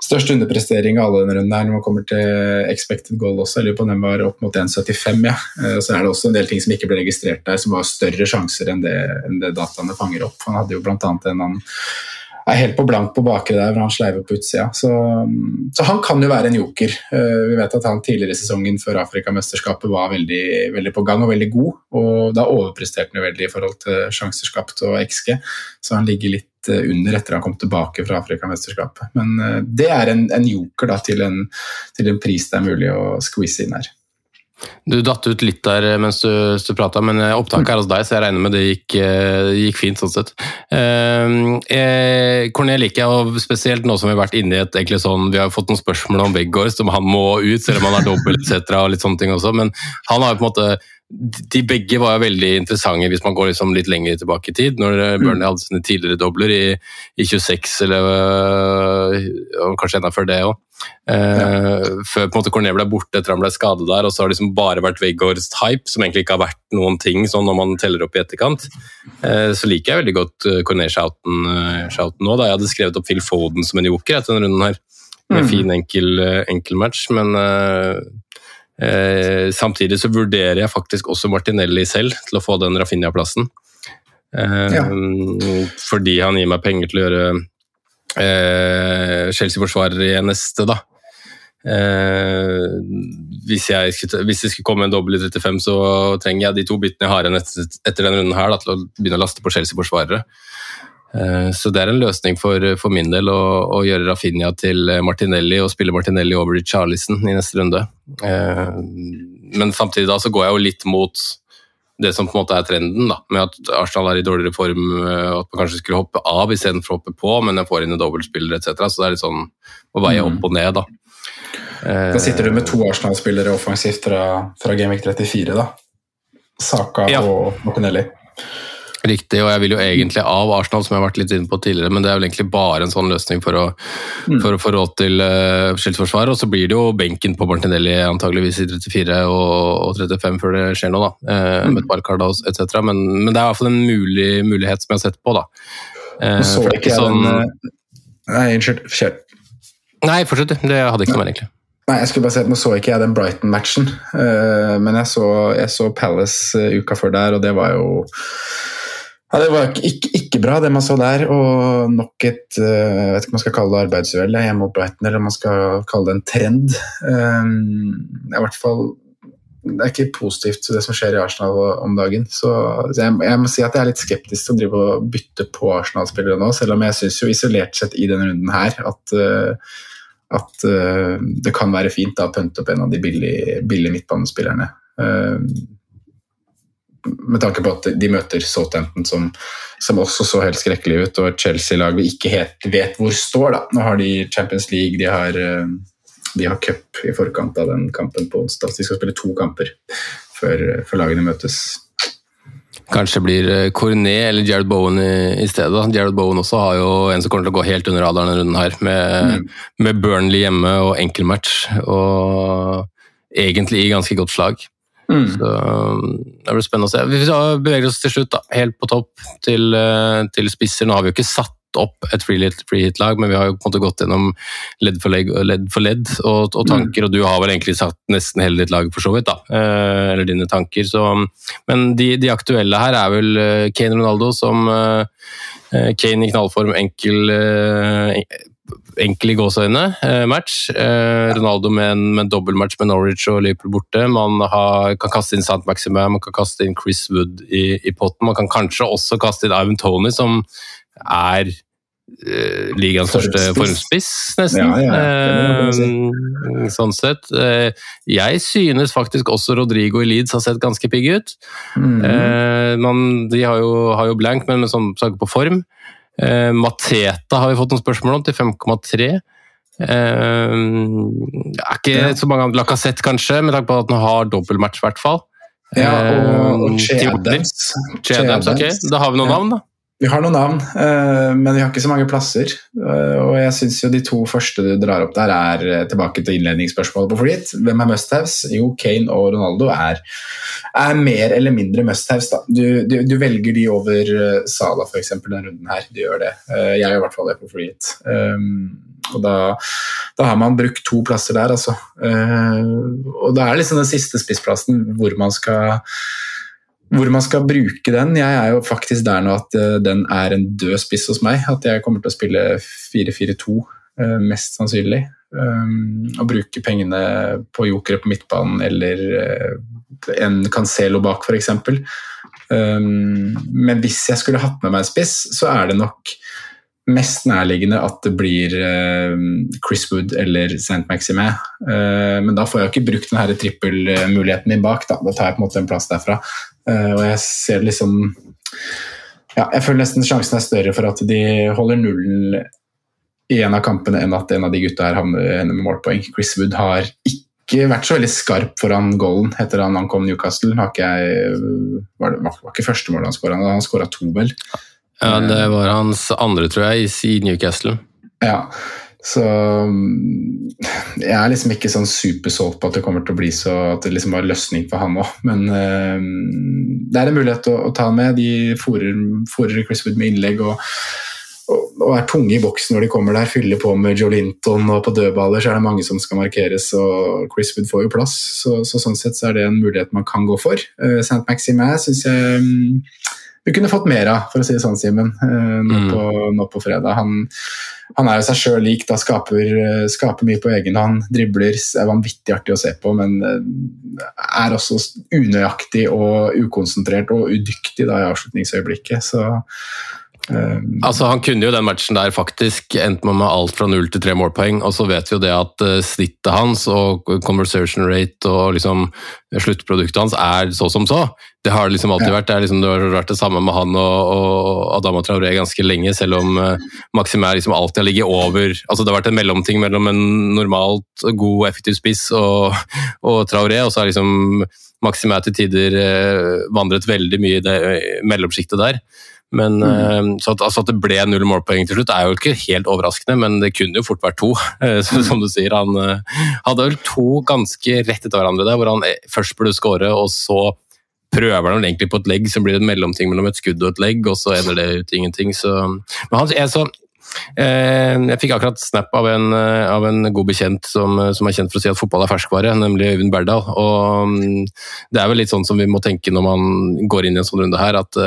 [SPEAKER 2] størst underprestering av alle denne runden her når man kommer til expected goal også. Jeg lurer på om den var opp mot 1,75. Ja. så er det også en del ting som ikke ble registrert der, som var større sjanser enn det, enn det dataene fanger opp. Han hadde jo blant annet en annen er helt på blank på bakre der, hvor han sleiver på utsida. Så, så, han kan jo være en joker. Uh, vi vet at han tidligere i sesongen før Afrikamesterskapet var veldig, veldig, på gang og veldig god. Og da overpresterte han veldig i forhold til sjanser skapt og XG, så han ligger litt uh, under etter han kom tilbake fra Afrikamesterskapet. Men uh, det er en, en joker da, til, en, til en pris det er mulig å squeeze inn her.
[SPEAKER 1] Du datt ut litt der mens du, du prata, men eh, opptaket er hos deg, så jeg regner med det gikk, eh, gikk fint. sånn sett. Eh, eh, Cornel liker jeg, og spesielt nå som vi har vært inne i et egentlig sånn, Vi har fått noen spørsmål om Weggård, som han må ut, selv om han er dobbel etc. og litt sånne ting også, men han har jo på en måte de begge var jo veldig interessante hvis man går liksom litt lenger tilbake i tid. Når mm. Burnley hadde sine tidligere dobler i, i 26, eller og kanskje enda før det òg. Eh, ja. Før på en måte Cornet ble borte etter han ble skadet der, og så har det liksom bare vært Weggårds hype, som egentlig ikke har vært noen ting sånn når man teller opp i etterkant. Eh, så liker jeg veldig godt eh, Cornet-shouten nå. da Jeg hadde skrevet opp Phil Foden som en joker etter denne runden her. Med mm. fin, enkel, enkel match, men uh, Eh, samtidig så vurderer jeg faktisk også Martinelli selv til å få den Rafinha-plassen. Eh, ja. Fordi han gir meg penger til å gjøre eh, Chelsea-forsvarer i neste, da. Eh, hvis, jeg skulle, hvis det skulle komme en dobbel i 35, så trenger jeg de to byttene jeg har igjen etter, etter denne runden her, da, til å begynne å laste på Chelsea-forsvarere. Eh, så det er en løsning for, for min del å, å, gjøre Rafinha til Martinelli og spille Martinelli over i Charlison i neste runde. Eh, men samtidig da så går jeg jo litt mot det som på en måte er trenden, da, med at Arsenal er i dårligere form, eh, at man kanskje skulle hoppe av istedenfor å hoppe på, men jeg får inn en dobbeltspiller etc. Så det er litt sånn å veie opp og ned, da.
[SPEAKER 2] Da sitter du med to Arsenal-spillere offensivt fra, fra Gameweek 34, da. Saka ja. og Martinelli.
[SPEAKER 1] Riktig, og jeg vil jo egentlig av Arsenal, som jeg har vært litt inne på tidligere, men det er vel egentlig bare en sånn løsning for å, mm. for å få råd til uh, skiltforsvar. Og så blir det jo benken på Martinelli antageligvis i 34 og, og 35 før det skjer noe, da. Uh, mm. Med et par etc. Men, men, det er i hvert fall en mulig, mulighet som jeg har sett på, da.
[SPEAKER 2] Uh, så ikke jeg sånn, den Nei, unnskyld. Kjør.
[SPEAKER 1] Nei, fortsett. Det hadde ikke noe mer, egentlig.
[SPEAKER 2] Nei, jeg skulle bare si at Nå så ikke jeg den Brighton-matchen, men jeg så, jeg så Palace uka før der, og det var jo ja, Det var ikke, ikke, bra, det man så der. Og nok et eh, jeg vet ikke om man skal kalle det arbeidsuhell hjemme mot Brighton, eller om man skal kalle det en trend. Det i hvert fall det er ikke positivt, det som skjer i Arsenal om dagen. Så, jeg, jeg, må si at jeg er litt skeptisk til å drive og bytte på Arsenal-spillere nå, selv om jeg syns jo isolert sett i denne runden her at, uh, at uh, det kan være fint da, å pønte opp en av de billige, billige midtbanespillerne. Med tanke på at de møter Southampton, som, som også så helt skrekkelig ut, og et Chelsea-lag vi ikke helt vet hvor står. da. Nå har de Champions League, de har uh, de har cup i forkant av den kampen på onsdag. De skal spille to kamper før, før lagene møtes.
[SPEAKER 1] Kanskje blir eh, Cornet eller Jared Bowen i, i stedet. Jared Bowen også har jo en som kommer til å gå helt under radaren denne runden her, med, mm. med Burnley hjemme og enkeltmatch. Og egentlig i ganske godt slag. Mm. Så Det blir spennende å se. Vi beveger oss til slutt da, helt på topp til, eh, til spisser. Nå har vi jo ikke satt opp et free hit-lag, men vi har jo på en måte gått gjennom ledd for ledd, ledd, for ledd og, og, tanker, mm. og du har vel egentlig satt nesten hele ditt lag for så vidt, da. Eh, eller dine tanker. Så, men de, de, aktuelle her er vel eh, Kane Ronaldo som eh, eh Kane i knallform, enkel eh, enkel i gåseøyne eh, match. Ronaldo med en, med en dobbeltmatch med Norwich og Liverpool borte. Man har, kan kaste inn Sant Maxime, man kan kaste inn Chris Wood i, i potten. Man kan kanskje også kaste inn Ivan Tony, som er uh, ligaens største formspiss, nesten. Ja, ja, uh, sånn sett. Jeg synes faktisk også Rodrigo i Leeds har sett ganske pigg ut. Mm. Man, de har jo, har jo, blank, men med sånn saker på form. Mateta har vi fått noen spørsmål om, til 5,3. er ikke ja. så mange andre Lacassette, kanskje, med tanke på at han har dobbeltmatch, i hvert fall.
[SPEAKER 2] Ja, og, og Chedams.
[SPEAKER 1] Chedams, ok. Da har vi noen navn, da.
[SPEAKER 2] Vi har noen navn, eh, men vi har ikke så mange plasser. Eh, og jeg syns jo de to første du drar opp der, er eh, tilbake til innledningsspørsmålet på flyt. Hvem er must-haves? Jo, Kane og Ronaldo er, er mer eller mindre must-haves. Du, du, du, velger de over Sala f.eks. denne runden her. Du gjør det. Jeg gjør i hvert fall det på flyt. Og da, da, har man brukt to plasser der, altså. Og da er liksom den siste spissplassen hvor man skal hvor man skal bruke den. Jeg er jo faktisk der nå at uh, den er en død spiss hos meg. At jeg kommer til å spille 4-4-2, uh, eh, mest sannsynlig. Um, og bruke pengene på jokere på midtbanen eller uh, en Cancelo bak, f.eks. Um, men hvis jeg skulle hatt med meg en spiss, så er det nok mest nærliggende at det blir uh, Chris Wood eller St. Maxime. Men da får jeg ikke brukt denne trippelmuligheten min bak. Da. da tar jeg på en måte en plass derfra. Uh, og jeg ser liksom ja, Jeg føler nesten sjansen er større for at de holder nullen i en av kampene enn at en av de gutta her havner med målpoeng. Chris Wood har ikke vært så veldig skarp foran goalen etter han ankom Newcastle. Har ikke jeg, var, det, var ikke første målet han skåra, han skåra to, vel.
[SPEAKER 1] Ja, det var hans andre, tror jeg, i Newcastle.
[SPEAKER 2] Ja, så mm, jeg er liksom ikke sånn supersolgt på at det kommer til å bli så at det liksom var løsning for han òg. Men uh, det er en mulighet å, å ta med. De fòrer Chris Wood med innlegg og, og, og, er tunge i boksen når de kommer der. Fyller på med Joe Linton, og på dødballer så er det mange som skal markeres. og Chris Wood får jo plass, så, så sånn sett så er det en mulighet man kan gå for. Uh, St. Maxime syns jeg um, vi kunne fått mer av, for å si det sånn, Simen, eh, nå, mm. nå, på fredag. Han, han er jo seg sjøl lik, da skaper, eh, skaper, mye på egen hånd. Dribler, er vanvittig artig å se på, men eh, er også unøyaktig og ukonsentrert og udyktig da i avslutningsøyeblikket. Så
[SPEAKER 1] Um, altså Han kunne jo den matchen der faktisk endt med alt fra null til tre målpoeng, og så vet vi jo det at uh, snittet hans og conversation rate og liksom sluttproduktet hans er så som så. Det har liksom alltid vært det, liksom, det har vært det samme med han og, og Adama Traoré ganske lenge, selv om uh, Maxim er liksom alltid har ligget over altså Det har vært en mellomting mellom en normalt god, effektiv spiss og, og Traoré, og så har liksom Maxim er til tider uh, vandret veldig mye i det mellomsjiktet der. Men mm. så at, altså at, det ble null målpoeng til slutt er jo ikke helt overraskende, men det kunne jo fort vært to. Eh, som du sier, han eh, hadde vel to ganske rett etter hverandre der, hvor han først burde skåre, og så prøver han egentlig på et legg, så blir det en mellomting mellom et skudd og et legg, og så ender det ut ingenting. Så, men han, jeg, så, jeg fikk akkurat snap av en, av en god bekjent som, som, er kjent for å si at fotball er ferskvare, nemlig Øyvind Berdal. Og mm, det er vel litt sånn som vi må tenke når man går inn i en sånn runde her, at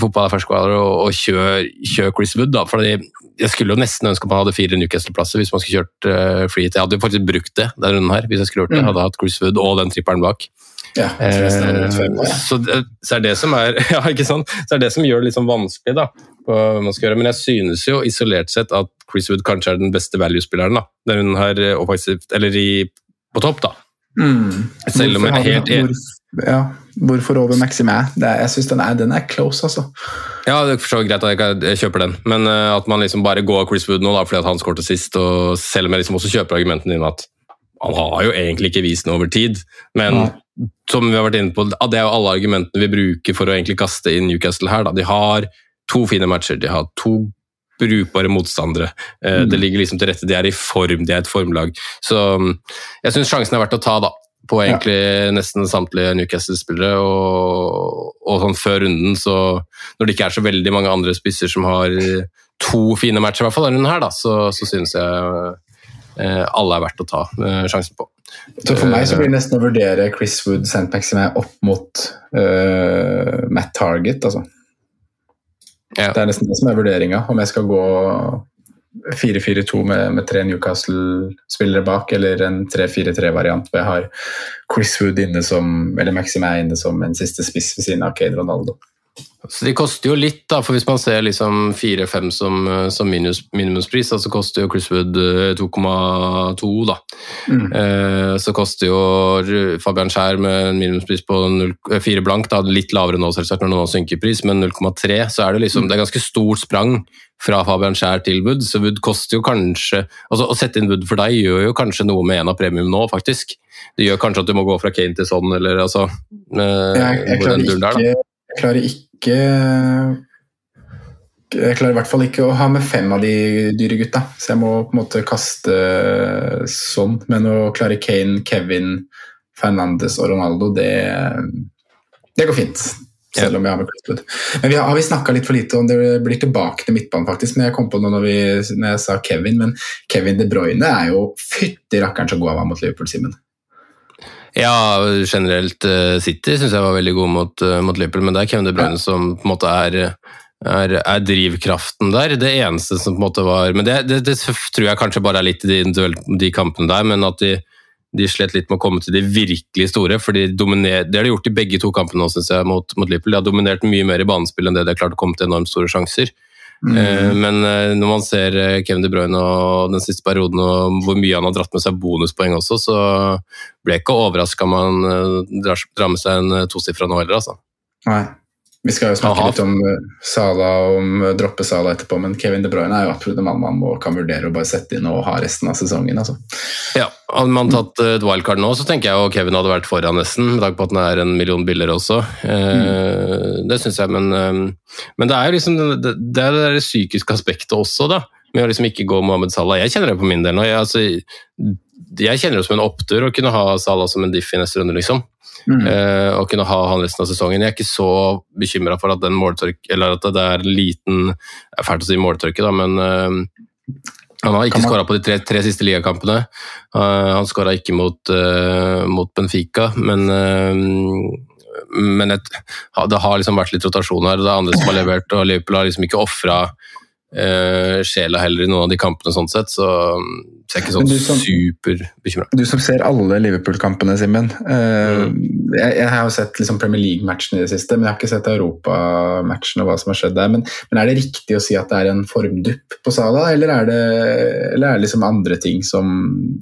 [SPEAKER 1] fotball er ferskvare, og, og kjør, kjør, Chris Wood. da, fordi Jeg skulle jo nesten ønske man hadde fire Newcastle-plasser hvis man skulle kjørt uh, free hit. Jeg hadde jo faktisk brukt det denne runden her, hvis jeg skulle gjort det. Jeg mm. hadde hatt Chris Wood og den tripperen bak.
[SPEAKER 2] Ja, jeg
[SPEAKER 1] så, det, så, er det som er ja, ikke sant? Så er det som gjør det litt sånn vanskelig. da, man skal gjøre. Men jeg synes jo isolert sett at Chris Wood kanskje er den beste value-spilleren. da, den hun har, offensivt, eller i, på topp. da. Mm. Selv om jeg er helt
[SPEAKER 2] hvorfor, ja, hvorfor over Maxime? Jeg syns den, den er close, altså.
[SPEAKER 1] Ja, det er for så greit at jeg, jeg kjøper den, men uh, at man liksom bare går Chris Wood nå da, fordi at han skåret sist, og selv om jeg liksom også kjøper argumentene dine at han har jo egentlig ikke vist noe over tid, men
[SPEAKER 2] Nei.
[SPEAKER 1] Som vi har vært inne på, det er jo alle argumentene vi bruker for å egentlig kaste inn Newcastle her. Da. De har to fine matcher, de har to brukbare motstandere. Eh,
[SPEAKER 2] Mm.
[SPEAKER 1] Det ligger liksom til rette, de er i form, de er et formlag. Så mm, jeg syns sjansen er verdt å ta, da. På egentlig nesten samtlige Newcastle-spillere. Og, og sånn før runden, så når det ikke er så veldig mange andre spisser som har to fine matcher, i hvert fall denne runden her, da, så, så synes jeg eh, alle er verdt å ta eh, sjansen på.
[SPEAKER 2] Så for meg så blir det nesten å vurdere Chris Wood St. Maxime opp mot uh, Matt Target, altså.
[SPEAKER 1] Ja.
[SPEAKER 2] Det er nesten det som er vurderinga, om jeg skal gå 4-4-2 med, med tre Newcastle-spillere bak, eller en 3-4-3-variant hvor jeg har Chris Wood inne som, eller Maximæ inne som en siste spiss ved siden av Kane Ronaldo.
[SPEAKER 1] Så de koster jo litt, da, for hvis man ser liksom 4-5 som, eh, som minus, minimumspris, så koster jo Chris Wood eh, 2,2, da.
[SPEAKER 2] Mm.
[SPEAKER 1] Eh, så koster jo Fabian Skjær med en minimumspris på 0, eh, 4 blank, da, litt lavere nå selvsagt når det nå synker pris, men 0,3, så er det liksom, det er ganske stort sprang fra Fabian Skjær til Wood, så Wood koster jo kanskje, altså å sette inn Wood for deg gjør jo kanskje noe med en av premium nå, faktisk. Det gjør kanskje at du må gå fra Kane til sånn, eller altså, eh,
[SPEAKER 2] Jeg, jeg,
[SPEAKER 1] den turen der, da.
[SPEAKER 2] Jeg klarer ikke Jeg klarer i hvert fall ikke å ha med fem av de dyre gutta, så jeg må på en måte kaste sånn. Men å klare Kane, Kevin, Fernandes og Ronaldo, det, det går fint. Selv om jeg har med Chris Men vi har, har vi snakka litt for lite om det blir tilbake til midtbanen, faktisk. Men jeg kom på noe når, vi, når jeg sa Kevin, men Kevin De Bruyne er jo fytti rakkeren så god han var mot Liverpool, Simen.
[SPEAKER 1] Ja, generelt eh, City syns jeg var veldig god mot, eh, mot Liverpool, men det er Kevin De Bruyne som på en måte er, er, er drivkraften der. Det eneste som på en måte var Men det, det, det tror jeg kanskje bare er litt i de, de kampene der, men at de, de slet litt med å komme til de virkelig store. for de dominer, Det har de gjort i begge to kampene nå, synes jeg, mot, mot Liverpool. De har dominert mye mer i banespill enn det de har klart å komme til enormt store sjanser. Eh, Men eh, når man ser eh, Kevin De Bruyne og den siste perioden og hvor mye han har dratt med seg bonuspoeng også, så blir jeg ikke overraska om han drar, med seg en tosifra nå heller, altså.
[SPEAKER 2] Nei. Vi skal jo snakke
[SPEAKER 1] Aha.
[SPEAKER 2] litt om eh, Sala og om eh, droppe Sala etterpå, men Kevin De Bruyne er jo absolutt en mann man må, kan vurdere å bare sette inn og ha resten av sesongen. Altså.
[SPEAKER 1] Ja, Hadde man tatt eh, et wildcard nå, så tenker jeg jo Kevin hadde vært foran nesten, med tanke på at han er en million billigere også. Eh, Det syns jeg, men, men det er jo liksom det, det er det psykiske aspektet også, da. Med å liksom ikke gå Mohammed Salah. Jeg kjenner det på min del nå. Jeg, altså, jeg kjenner det som en opptur å kunne ha Salah som en diff i neste runde, liksom.
[SPEAKER 2] Mm.
[SPEAKER 1] Uh, og kunne ha han resten av sesongen. Jeg er ikke så bekymra for at den måltørk, eller at det er en liten Det er fælt å si måltørke, da, men uh, han har ikke skåra på de tre, tre siste ligakampene. Uh, han skåra ikke mot, mot Benfica, men men et, det har liksom vært litt rotasjon her. Det er andre som har levert, og Liverpool har liksom ikke ofra uh, sjela heller i noen av de kampene, sånn sett. Så, så jeg er ikke sånn
[SPEAKER 2] du
[SPEAKER 1] superbekymra.
[SPEAKER 2] Du som ser alle Liverpool-kampene, Simen. eh, jeg, jeg har jo sett liksom Premier League-matchene i det siste, men jeg har ikke sett Europa-matchen og hva som har skjedd der. Men, men er det riktig å si at det er en formdupp på Sala, eller er det, eller er det liksom andre ting som,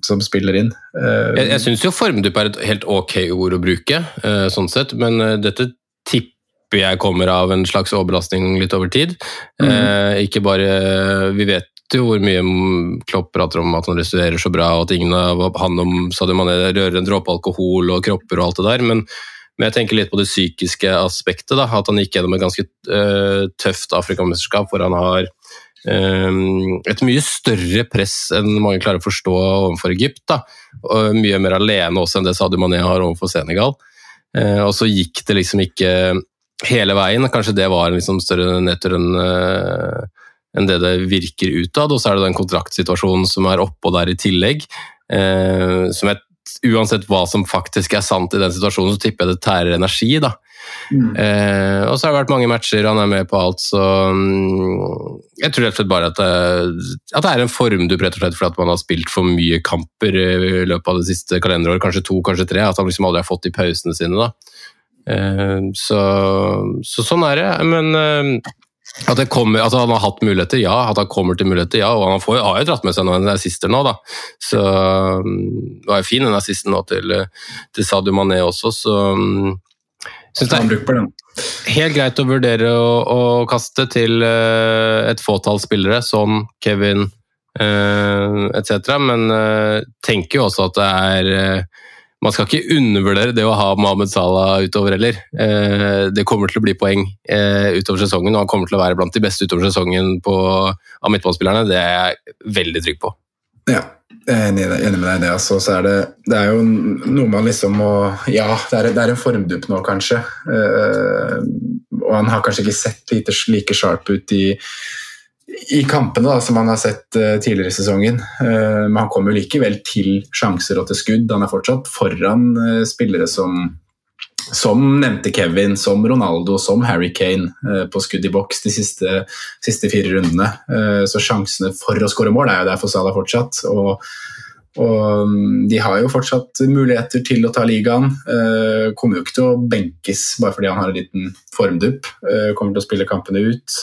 [SPEAKER 2] som spiller inn? Uh,
[SPEAKER 1] Jeg, jeg syns jo formdupp er et helt ok ord å bruke, sånn sett, men dette tipper jeg kommer av en slags overbelastning litt over tid. Eh, ikke bare Vi vet jo hvor mye Klopp prater om at han restaurerer så bra, og at ingen av han om Sadio Mané rører en dråpe alkohol og kropper og alt det der, men, men jeg tenker litt på det psykiske aspektet. da, At han gikk gjennom et ganske uh, tøft Afrikamesterskap hvor han har eh, et mye større press enn mange klarer å forstå overfor Egypt. da, og Mye mer alene også enn det Sadio Mané har overfor Senegal. Eh, og så gikk det liksom ikke hele veien. Kanskje det var en liksom større nedtur enn eh, enn det det virker utad. Og så er det den kontraktsituasjonen som er oppå der i tillegg. Eh, som jeg, uansett hva som faktisk er sant i den situasjonen, så tipper jeg det tærer energi. da.
[SPEAKER 2] Mm.
[SPEAKER 1] Eh, og så har det vært mange matcher, han er med på alt, så um, Jeg tror rett og slett bare at det, at det er en formdupp rett og slett fordi at man har spilt for mye kamper i løpet av det siste kalenderåret, kanskje to, kanskje tre. At han liksom aldri har fått de pausene sine. da. Eh, så, så sånn er det. Men eh, At det kommer, at Han har hatt muligheter, ja. At han kommer til muligheter, ja. Og han får, har jo dratt med seg noen assister nå, da. Så mm, det var jo fin den assisten nå til, til Sadio Mané også, så Syns det
[SPEAKER 2] bruker på den.
[SPEAKER 1] er helt greit å vurdere å, å kaste til eh, et fåtall spillere, som Kevin etc. Men tenker jo også at det er man skal ikke undervurdere det å ha Mohammed Salah utover heller. Eh, det kommer til å bli poeng eh, utover sesongen, og han kommer til å være blant de beste utover sesongen på, av midtballspillerne. Det er jeg veldig trygg på.
[SPEAKER 2] Ja, jeg er enig, med deg i det. Altså, så er det, det er jo noe man liksom må Ja, det er, det er en formdupp nå, kanskje. Eh, og han har kanskje ikke sett like sharp ut i, i kampene da, som han har sett uh, tidligere i sesongen. Uh, men han kommer jo likevel til sjanser og til skudd. Han er fortsatt foran uh, spillere som, som nevnte Kevin, som Ronaldo, som Harry Kane på skudd i boks de siste, siste fire rundene. så sjansene for å skåre mål er jo der for Salah fortsatt. og og um, de har jo fortsatt muligheter til å ta ligaen. Kommer jo ikke til å benkes bare fordi han har en liten formdupp. Kommer til å spille kampene ut.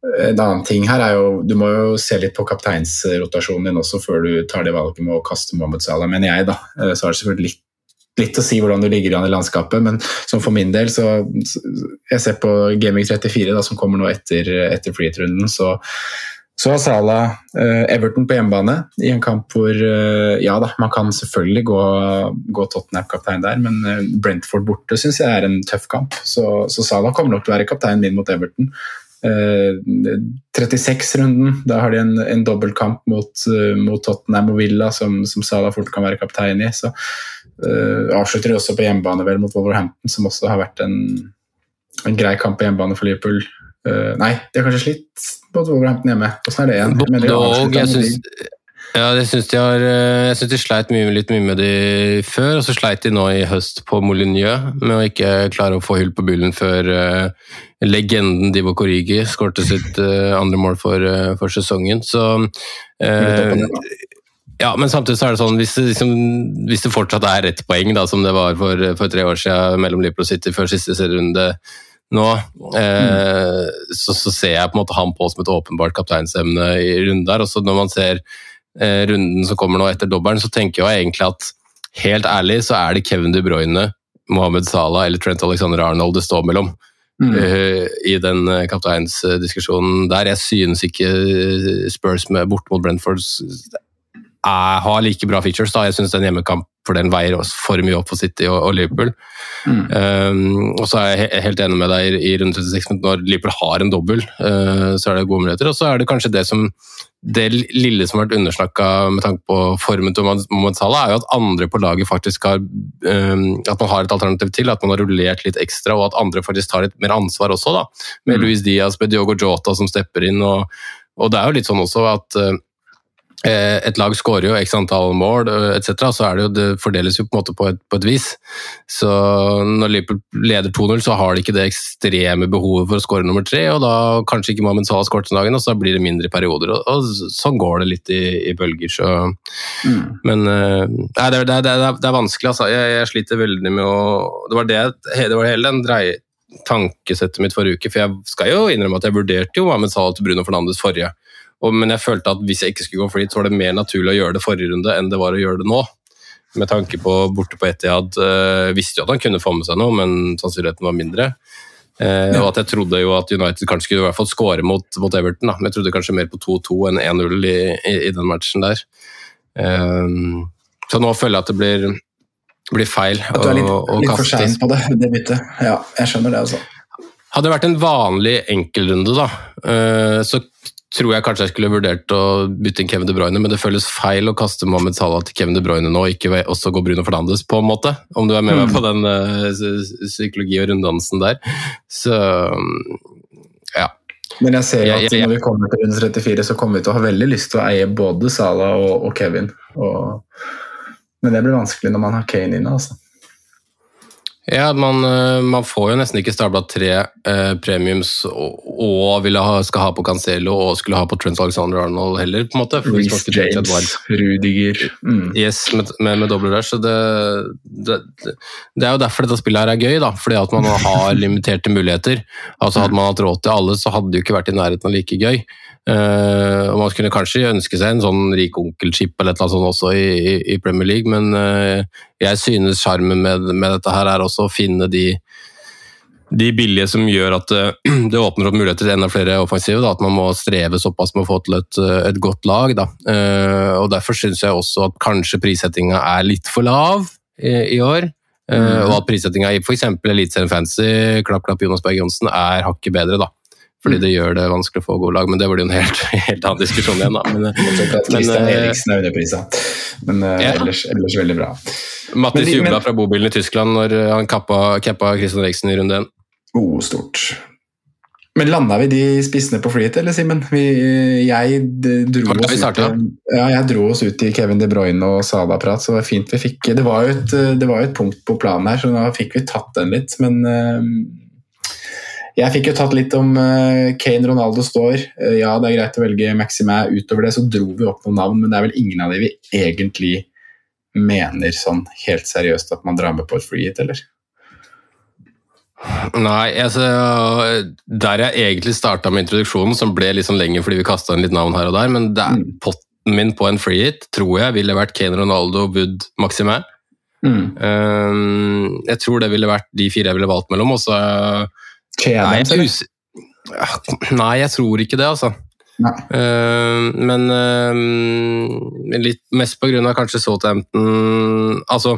[SPEAKER 2] En annen ting her er jo Du må jo se litt på kapteinsrotasjonen din også før du tar det valget med å kaste Mohammed Salah, mener jeg. da. Så har det selvfølgelig litt, litt å si hvordan du ligger an i landskapet, men som for min del så Jeg ser på Gaming 34, da, som kommer nå etter, etter freehit-runden, så så har Salah uh, Everton på hjemmebane i en kamp hvor uh, ja da, man kan selvfølgelig gå, gå Tottenham-kaptein der, men Brentford borte syns jeg er en tøff kamp. Så, så Salah kommer nok til å være kapteinen min mot Everton. 36-runden, da har de en, en dobbeltkamp mot, mot, Tottenham og Villa som, som Salah fort kan være kaptein i. Så avslutter de også på hjemmebane vel mot Wolverhampton, som også har vært en, en grei kamp på hjemmebane for Liverpool. Uh, nei, de har kanskje slitt mot Wolverhampton hjemme. Hvordan er det igjen?
[SPEAKER 1] Jeg, jeg ja, jeg syns de, har, jeg synes de sleit mye, litt mye med de før, og så sleit de nå i høst på Molyneux med å ikke klare å få hull på bullen før uh, legenden Divo Korigi skårte sitt uh, andre mål for, for sesongen. Så ja, men samtidig så er det sånn, hvis det, liksom, hvis det fortsatt er rett poeng, da, som det var for, for tre år siden mellom Liverpool City før siste serierunde, nå, eh, så, så, ser jeg på en måte han på som et åpenbart kapteinsemne i runden der. Og så når man ser eh, runden som kommer nå etter dobbelen, så tenker jeg egentlig at helt ærlig så er det Kevin De Bruyne, Mohammed Salah eller Trent Alexander Arnold det står mellom. Mm. Uh, I den uh, kapteinsdiskusjonen der. Jeg synes ikke Spurs med bort mot Brentford har like bra features. da. Jeg syns en hjemmekamp for den veier for mye opp for City og, og Liverpool. Mm. Um, og så er jeg helt enig med deg i, i runde 36, men når Liverpool har en dobbel, uh, så er det gode muligheter. Og så er det kanskje det som det lille som har vært undersnakka med tanke på formen til Mohammed Salah, er jo at andre på laget faktisk har um, At man har et alternativ til, at man har rullert litt ekstra, og at andre faktisk tar litt mer ansvar også, da. Med mm. Luis Diaz, med Diogo Jota som stepper inn. og, og det er jo litt sånn også at Eh, et lag skårer jo x antall mål eh, etc., så er det jo, det fordeles jo på en måte på et, på et vis. Så når Liverpool leder 2-0, så har de ikke det ekstreme behovet for å skåre nummer tre, og da kanskje ikke Mohammed Salah skåret den dagen, og så blir det mindre perioder. Og, og sånn går det litt i, i bølger, så mm. Men uh, nei, det, det, det, er vanskelig, altså. Jeg, jeg, sliter veldig med å Det var det, det var hele den dreie tankesettet mitt forrige uke, for jeg skal jo innrømme at jeg vurderte jo Mohammed Salah til Bruno Fernandes forrige. Og, men jeg følte at hvis jeg ikke skulle gå for dit, så var det mer naturlig å gjøre det forrige runde enn det var å gjøre det nå. Med tanke på borte på Etiad. Uh, visste jo at han kunne få med seg noe, men sannsynligheten var mindre. Ja. Og at jeg trodde jo at United kanskje skulle i hvert fall skåre mot, mot Everton. Da. Men jeg trodde kanskje mer på 2-2 enn 1-0 i, i, i, den matchen der. Uh, så nå føler jeg at det blir, blir feil
[SPEAKER 2] at du er litt, og, og litt for sein på det, det byttet. Ja, jeg skjønner det, altså.
[SPEAKER 1] Hadde det vært en vanlig enkelrunde, da, så tror jeg kanskje jeg skulle vurdert å bytte inn Kevin De Bruyne, men det føles feil å kaste Mohammed Salah til Kevin De Bruyne nå, ikke også gå Bruno Fernandes, på en måte. Om du er med meg mm. på den uh, psykologi- og runddansen der. Så ja.
[SPEAKER 2] Men jeg ser jo at når vi kommer til runde 34, så kommer vi til å ha veldig lyst til å eie både Salah og, og Kevin. Og, men det blir vanskelig når man har Kane inne, altså.
[SPEAKER 1] Ja, man, eh, man får jo nesten ikke stabla tre eh, premiums og, og ha, skal ha på Cancelo og skulle ha på Trent Alexander Arnold heller, på en måte.
[SPEAKER 2] Reece James, Rudiger mm.
[SPEAKER 1] Yes, med, med, med doble rush. Det, det, det er jo derfor dette spillet her er gøy, da. Fordi at man har limiterte muligheter. Altså Hadde man hatt råd til alle, så hadde det jo ikke vært i nærheten av like gøy. Eh, og Man kunne kanskje ønske seg en sånn rik onkel-chip eller noe sånt også i, i, i Premier League, men uh, jeg synes sjarmen med, med dette her er også å finne de de billige som gjør at det, det åpner opp muligheter til enda flere offensive. Da, at man må streve såpass med å få til et, et godt lag. Da. Og Derfor syns jeg også at kanskje prissettinga er litt for lav i, i år. Mm. og at prissettinga i f.eks. Eliteserien Fancy, klapp, klapp, Jonas Berg Johnsen, er hakket bedre. da. Fordi det gjør det vanskelig å få gode lag, men det blir jo en helt, helt annen diskusjon igjen. da. Men,
[SPEAKER 2] at
[SPEAKER 1] men, eh,
[SPEAKER 2] Eriksen er underprisa. Men eh,
[SPEAKER 1] Ja.
[SPEAKER 2] ellers, ellers veldig bra.
[SPEAKER 1] Mattis jubla fra bobilen i Tyskland når han kappa, kappa Christian Eriksen i runde én.
[SPEAKER 2] Oh, stort. Men landa vi de spissene på flyet, eller Simen? Jeg ja, jeg dro oss ut i Kevin De Bruyne og Sada-prat, så det var fint vi fikk Det var jo et, det var et punkt på planen her, så da fikk vi tatt den litt. Men eh, jeg fikk jo tatt litt om eh, Kane Ronaldo står. Eh, ja, det er greit å velge Maximæ. Utover det så dro vi opp noen navn, men det er vel ingen av de vi egentlig mener sånn helt seriøst at man drar med på et freehit, eller?
[SPEAKER 1] Nei, altså, der jeg egentlig starta med introduksjonen, som ble litt sånn lenger fordi vi kasta inn litt navn her og der, men det er
[SPEAKER 2] Mm.
[SPEAKER 1] potten min på en free hit tror jeg ville vært Kane Ronaldo, Wood, Maximæ.
[SPEAKER 2] Mm.
[SPEAKER 1] Um, jeg tror det ville vært de fire jeg ville valgt mellom, og så
[SPEAKER 2] Che
[SPEAKER 1] Us- Ja, Nei, jeg tror ikke det, altså. Uh, men uh, litt mest på grunn av kanskje Southampton Altså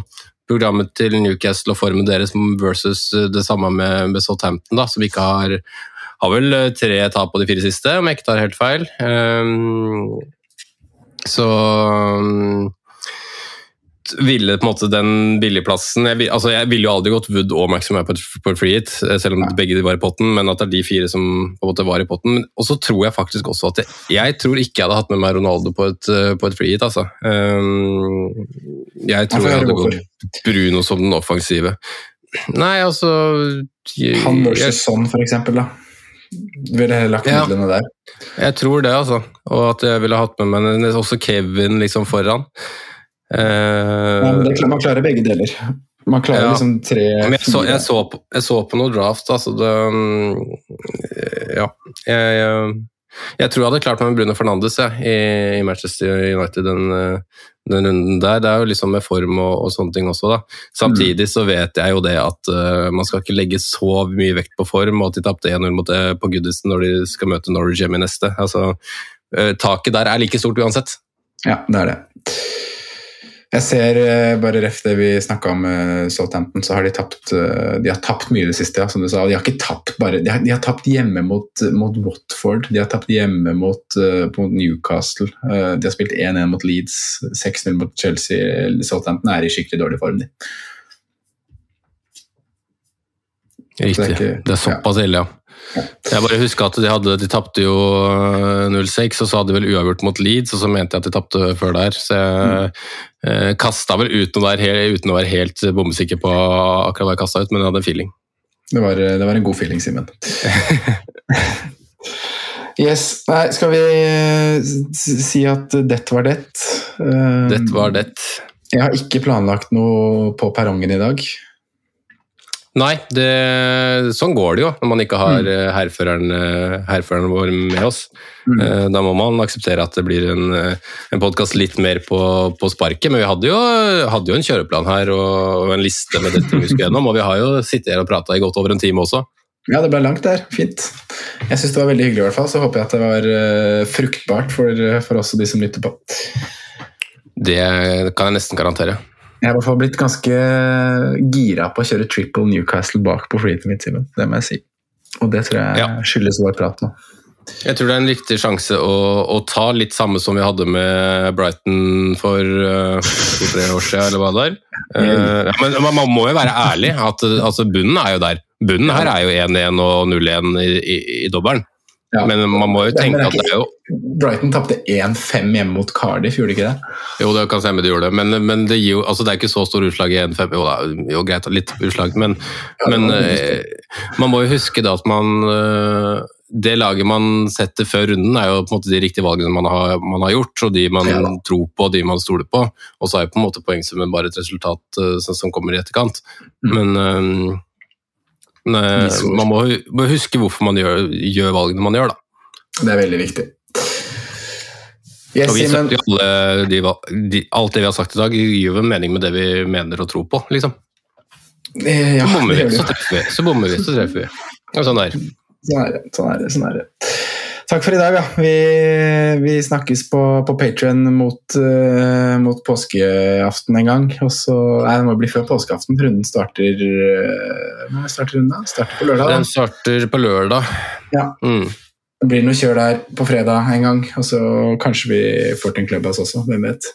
[SPEAKER 1] programmet til Newcastle og formen deres versus det samme med, med Southampton, da, som ikke har har vel eh, tre tap på de fire siste, om jeg ikke tar helt feil. Um, så um, ville på en måte den billigplassen Jeg, altså jeg ville jo aldri gått Wood og Maximum på, på free hit, eh, selv om begge de var i potten, men at det er de fire som på en måte var i potten. Og så tror jeg faktisk også at jeg, jeg tror ikke jeg hadde hatt med meg Ronaldo på et, eh, på et free hit, altså. Um, jeg tror jeg,
[SPEAKER 2] jeg
[SPEAKER 1] hadde gått Bruno som den offensive. Nei, altså
[SPEAKER 2] Han versus sånn, for eksempel, da. Ville heller lagt
[SPEAKER 1] Ja.
[SPEAKER 2] midlene der.
[SPEAKER 1] jeg tror det, altså. Og at jeg ville hatt med meg også Kevin liksom foran. Eh,
[SPEAKER 2] Ja, det, man klarer begge deler. Man klarer
[SPEAKER 1] Ja.
[SPEAKER 2] liksom tre
[SPEAKER 1] jeg, så, jeg, så på, jeg så på noen draft, altså det mm, Ja. Jeg, jeg, jeg tror jeg hadde klart meg med Bruno Fernandes jeg, i, i Manchester United den, eh, den runden der. Det er jo liksom med form og, og sånne ting også, da. Samtidig så vet jeg jo det at uh, man skal ikke legge så mye vekt på form, og at de tapte 1-0 mot det på Goodison når de skal møte Norwich hjemme i neste. Altså, uh, taket der er like stort uansett.
[SPEAKER 2] Ja, det er det. Jeg ser eh, bare ref det vi snakka om uh, Southampton, så har de tapt eh, De har tapt mye i det siste, ja, som du sa. De har ikke tapt bare De har, de har tapt hjemme mot, mot Watford, de har tapt hjemme mot, eh, mot Newcastle. eh, de har spilt 1-1 mot Leeds, 6-0 mot Chelsea. Southampton er i skikkelig dårlig form, de.
[SPEAKER 1] Riktig.
[SPEAKER 2] Det er ikke-
[SPEAKER 1] det er såpass ille, ja. Jeg bare husker at de, hadde, de tapte jo øh, 0-6, og så hadde de vel uavgjort mot Leeds, og så mente jeg at de tapte før der. Så jeg mm. kasta vel uten å, være helt, uten å være helt bombesikker på akkurat hva jeg kasta ut, men jeg hadde en feeling.
[SPEAKER 2] Det var, det var en god feeling, Simen. yes. Nei, skal vi eh, si at det var det? Eh,
[SPEAKER 1] Det var det.
[SPEAKER 2] Jeg har ikke planlagt noe på perrongen i dag.
[SPEAKER 1] Nei, det, sånn går det jo når man ikke har mm. hærføreren, eh, hærføreren vår med oss.
[SPEAKER 2] Mm.
[SPEAKER 1] Eh, Da må man akseptere at det blir en, eh, en podkast litt mer på, på sparket. Men vi hadde jo, hadde jo en kjøreplan her og, og en liste med dette vi skulle gjennom. Og vi har jo sittet her og prata i godt over en time også.
[SPEAKER 2] Ja, det ble langt der. Fint. Jeg syns det var veldig hyggelig, i hvert fall. Så håper jeg at det var uh, fruktbart for, for oss og de som lytter på.
[SPEAKER 1] Det kan jeg nesten garantere.
[SPEAKER 2] Jeg har i hvert fall blitt ganske gira på å kjøre triple Newcastle bak på freeheatet mitt, Simen. Det må jeg si. Og det tror jeg
[SPEAKER 1] Ja.
[SPEAKER 2] skyldes vår prat nå.
[SPEAKER 1] Jeg tror det er en riktig sjanse å, å ta litt samme som vi hadde med Brighton for uh, to-tre år siden, eller hva det er. Uh, ja, men man, man må jo være ærlig. at altså, Bunnen er jo der. Bunnen her er jo 1-1 og 0-1 i, i, i dobbelen.
[SPEAKER 2] Ja.
[SPEAKER 1] Men man må jo tenke
[SPEAKER 2] det
[SPEAKER 1] at det er jo
[SPEAKER 2] Brighton tapte 1-5 hjemme mot Cardiff, gjorde de ikke det?
[SPEAKER 1] Jo, det kan stemme de gjorde det, men, men det, gir jo, altså det er ikke så stor utslag i 1-5. Jo da, jo greit, litt utslag, men, men eh, man må jo huske da at man eh, Det laget man setter før runden, er jo på en måte de riktige valgene man har, man har gjort, og de man
[SPEAKER 2] Ja.
[SPEAKER 1] tror på og de man stoler på. Og så er jo på en måte poengsummen bare et resultat eh, som kommer i etterkant.
[SPEAKER 2] Mm.
[SPEAKER 1] Men eh, men, eh,
[SPEAKER 2] Misord.
[SPEAKER 1] Man må, må huske hvorfor man gjør, gjør valgene man gjør, da.
[SPEAKER 2] Det er veldig viktig. Yes,
[SPEAKER 1] Og vi setter jo alle de, de, alt det vi har sagt i dag, gir jo mening med det vi mener og tror på, liksom.
[SPEAKER 2] Eh, Ja,
[SPEAKER 1] Så bommer vi, så treffer vi. Så treffer vi. Og sånn der.
[SPEAKER 2] Sånn er det. Sånn er det, sånn er det. Takk for i dag. Ja. Vi, vi snakkes på, på Patrion mot, uh, mot påskeaften en gang. Og så, nei, det må bli før påskeaften. Runden starter uh, Når starter runden? da? Starter på lørdag.
[SPEAKER 1] Den starter på lørdag.
[SPEAKER 2] Ja.
[SPEAKER 1] Mm.
[SPEAKER 2] Det blir noe kjør der på fredag en gang. Og så kanskje vi får til en Clubhouse også. Hvem vet.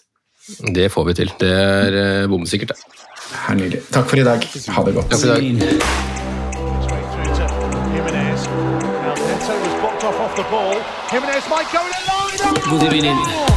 [SPEAKER 1] Det får vi til. Det er uh, bombesikkert, det.
[SPEAKER 2] Her nydelig. Takk for i dag. Ha det godt.
[SPEAKER 1] Takk for i dag.
[SPEAKER 3] Line.
[SPEAKER 4] God evening.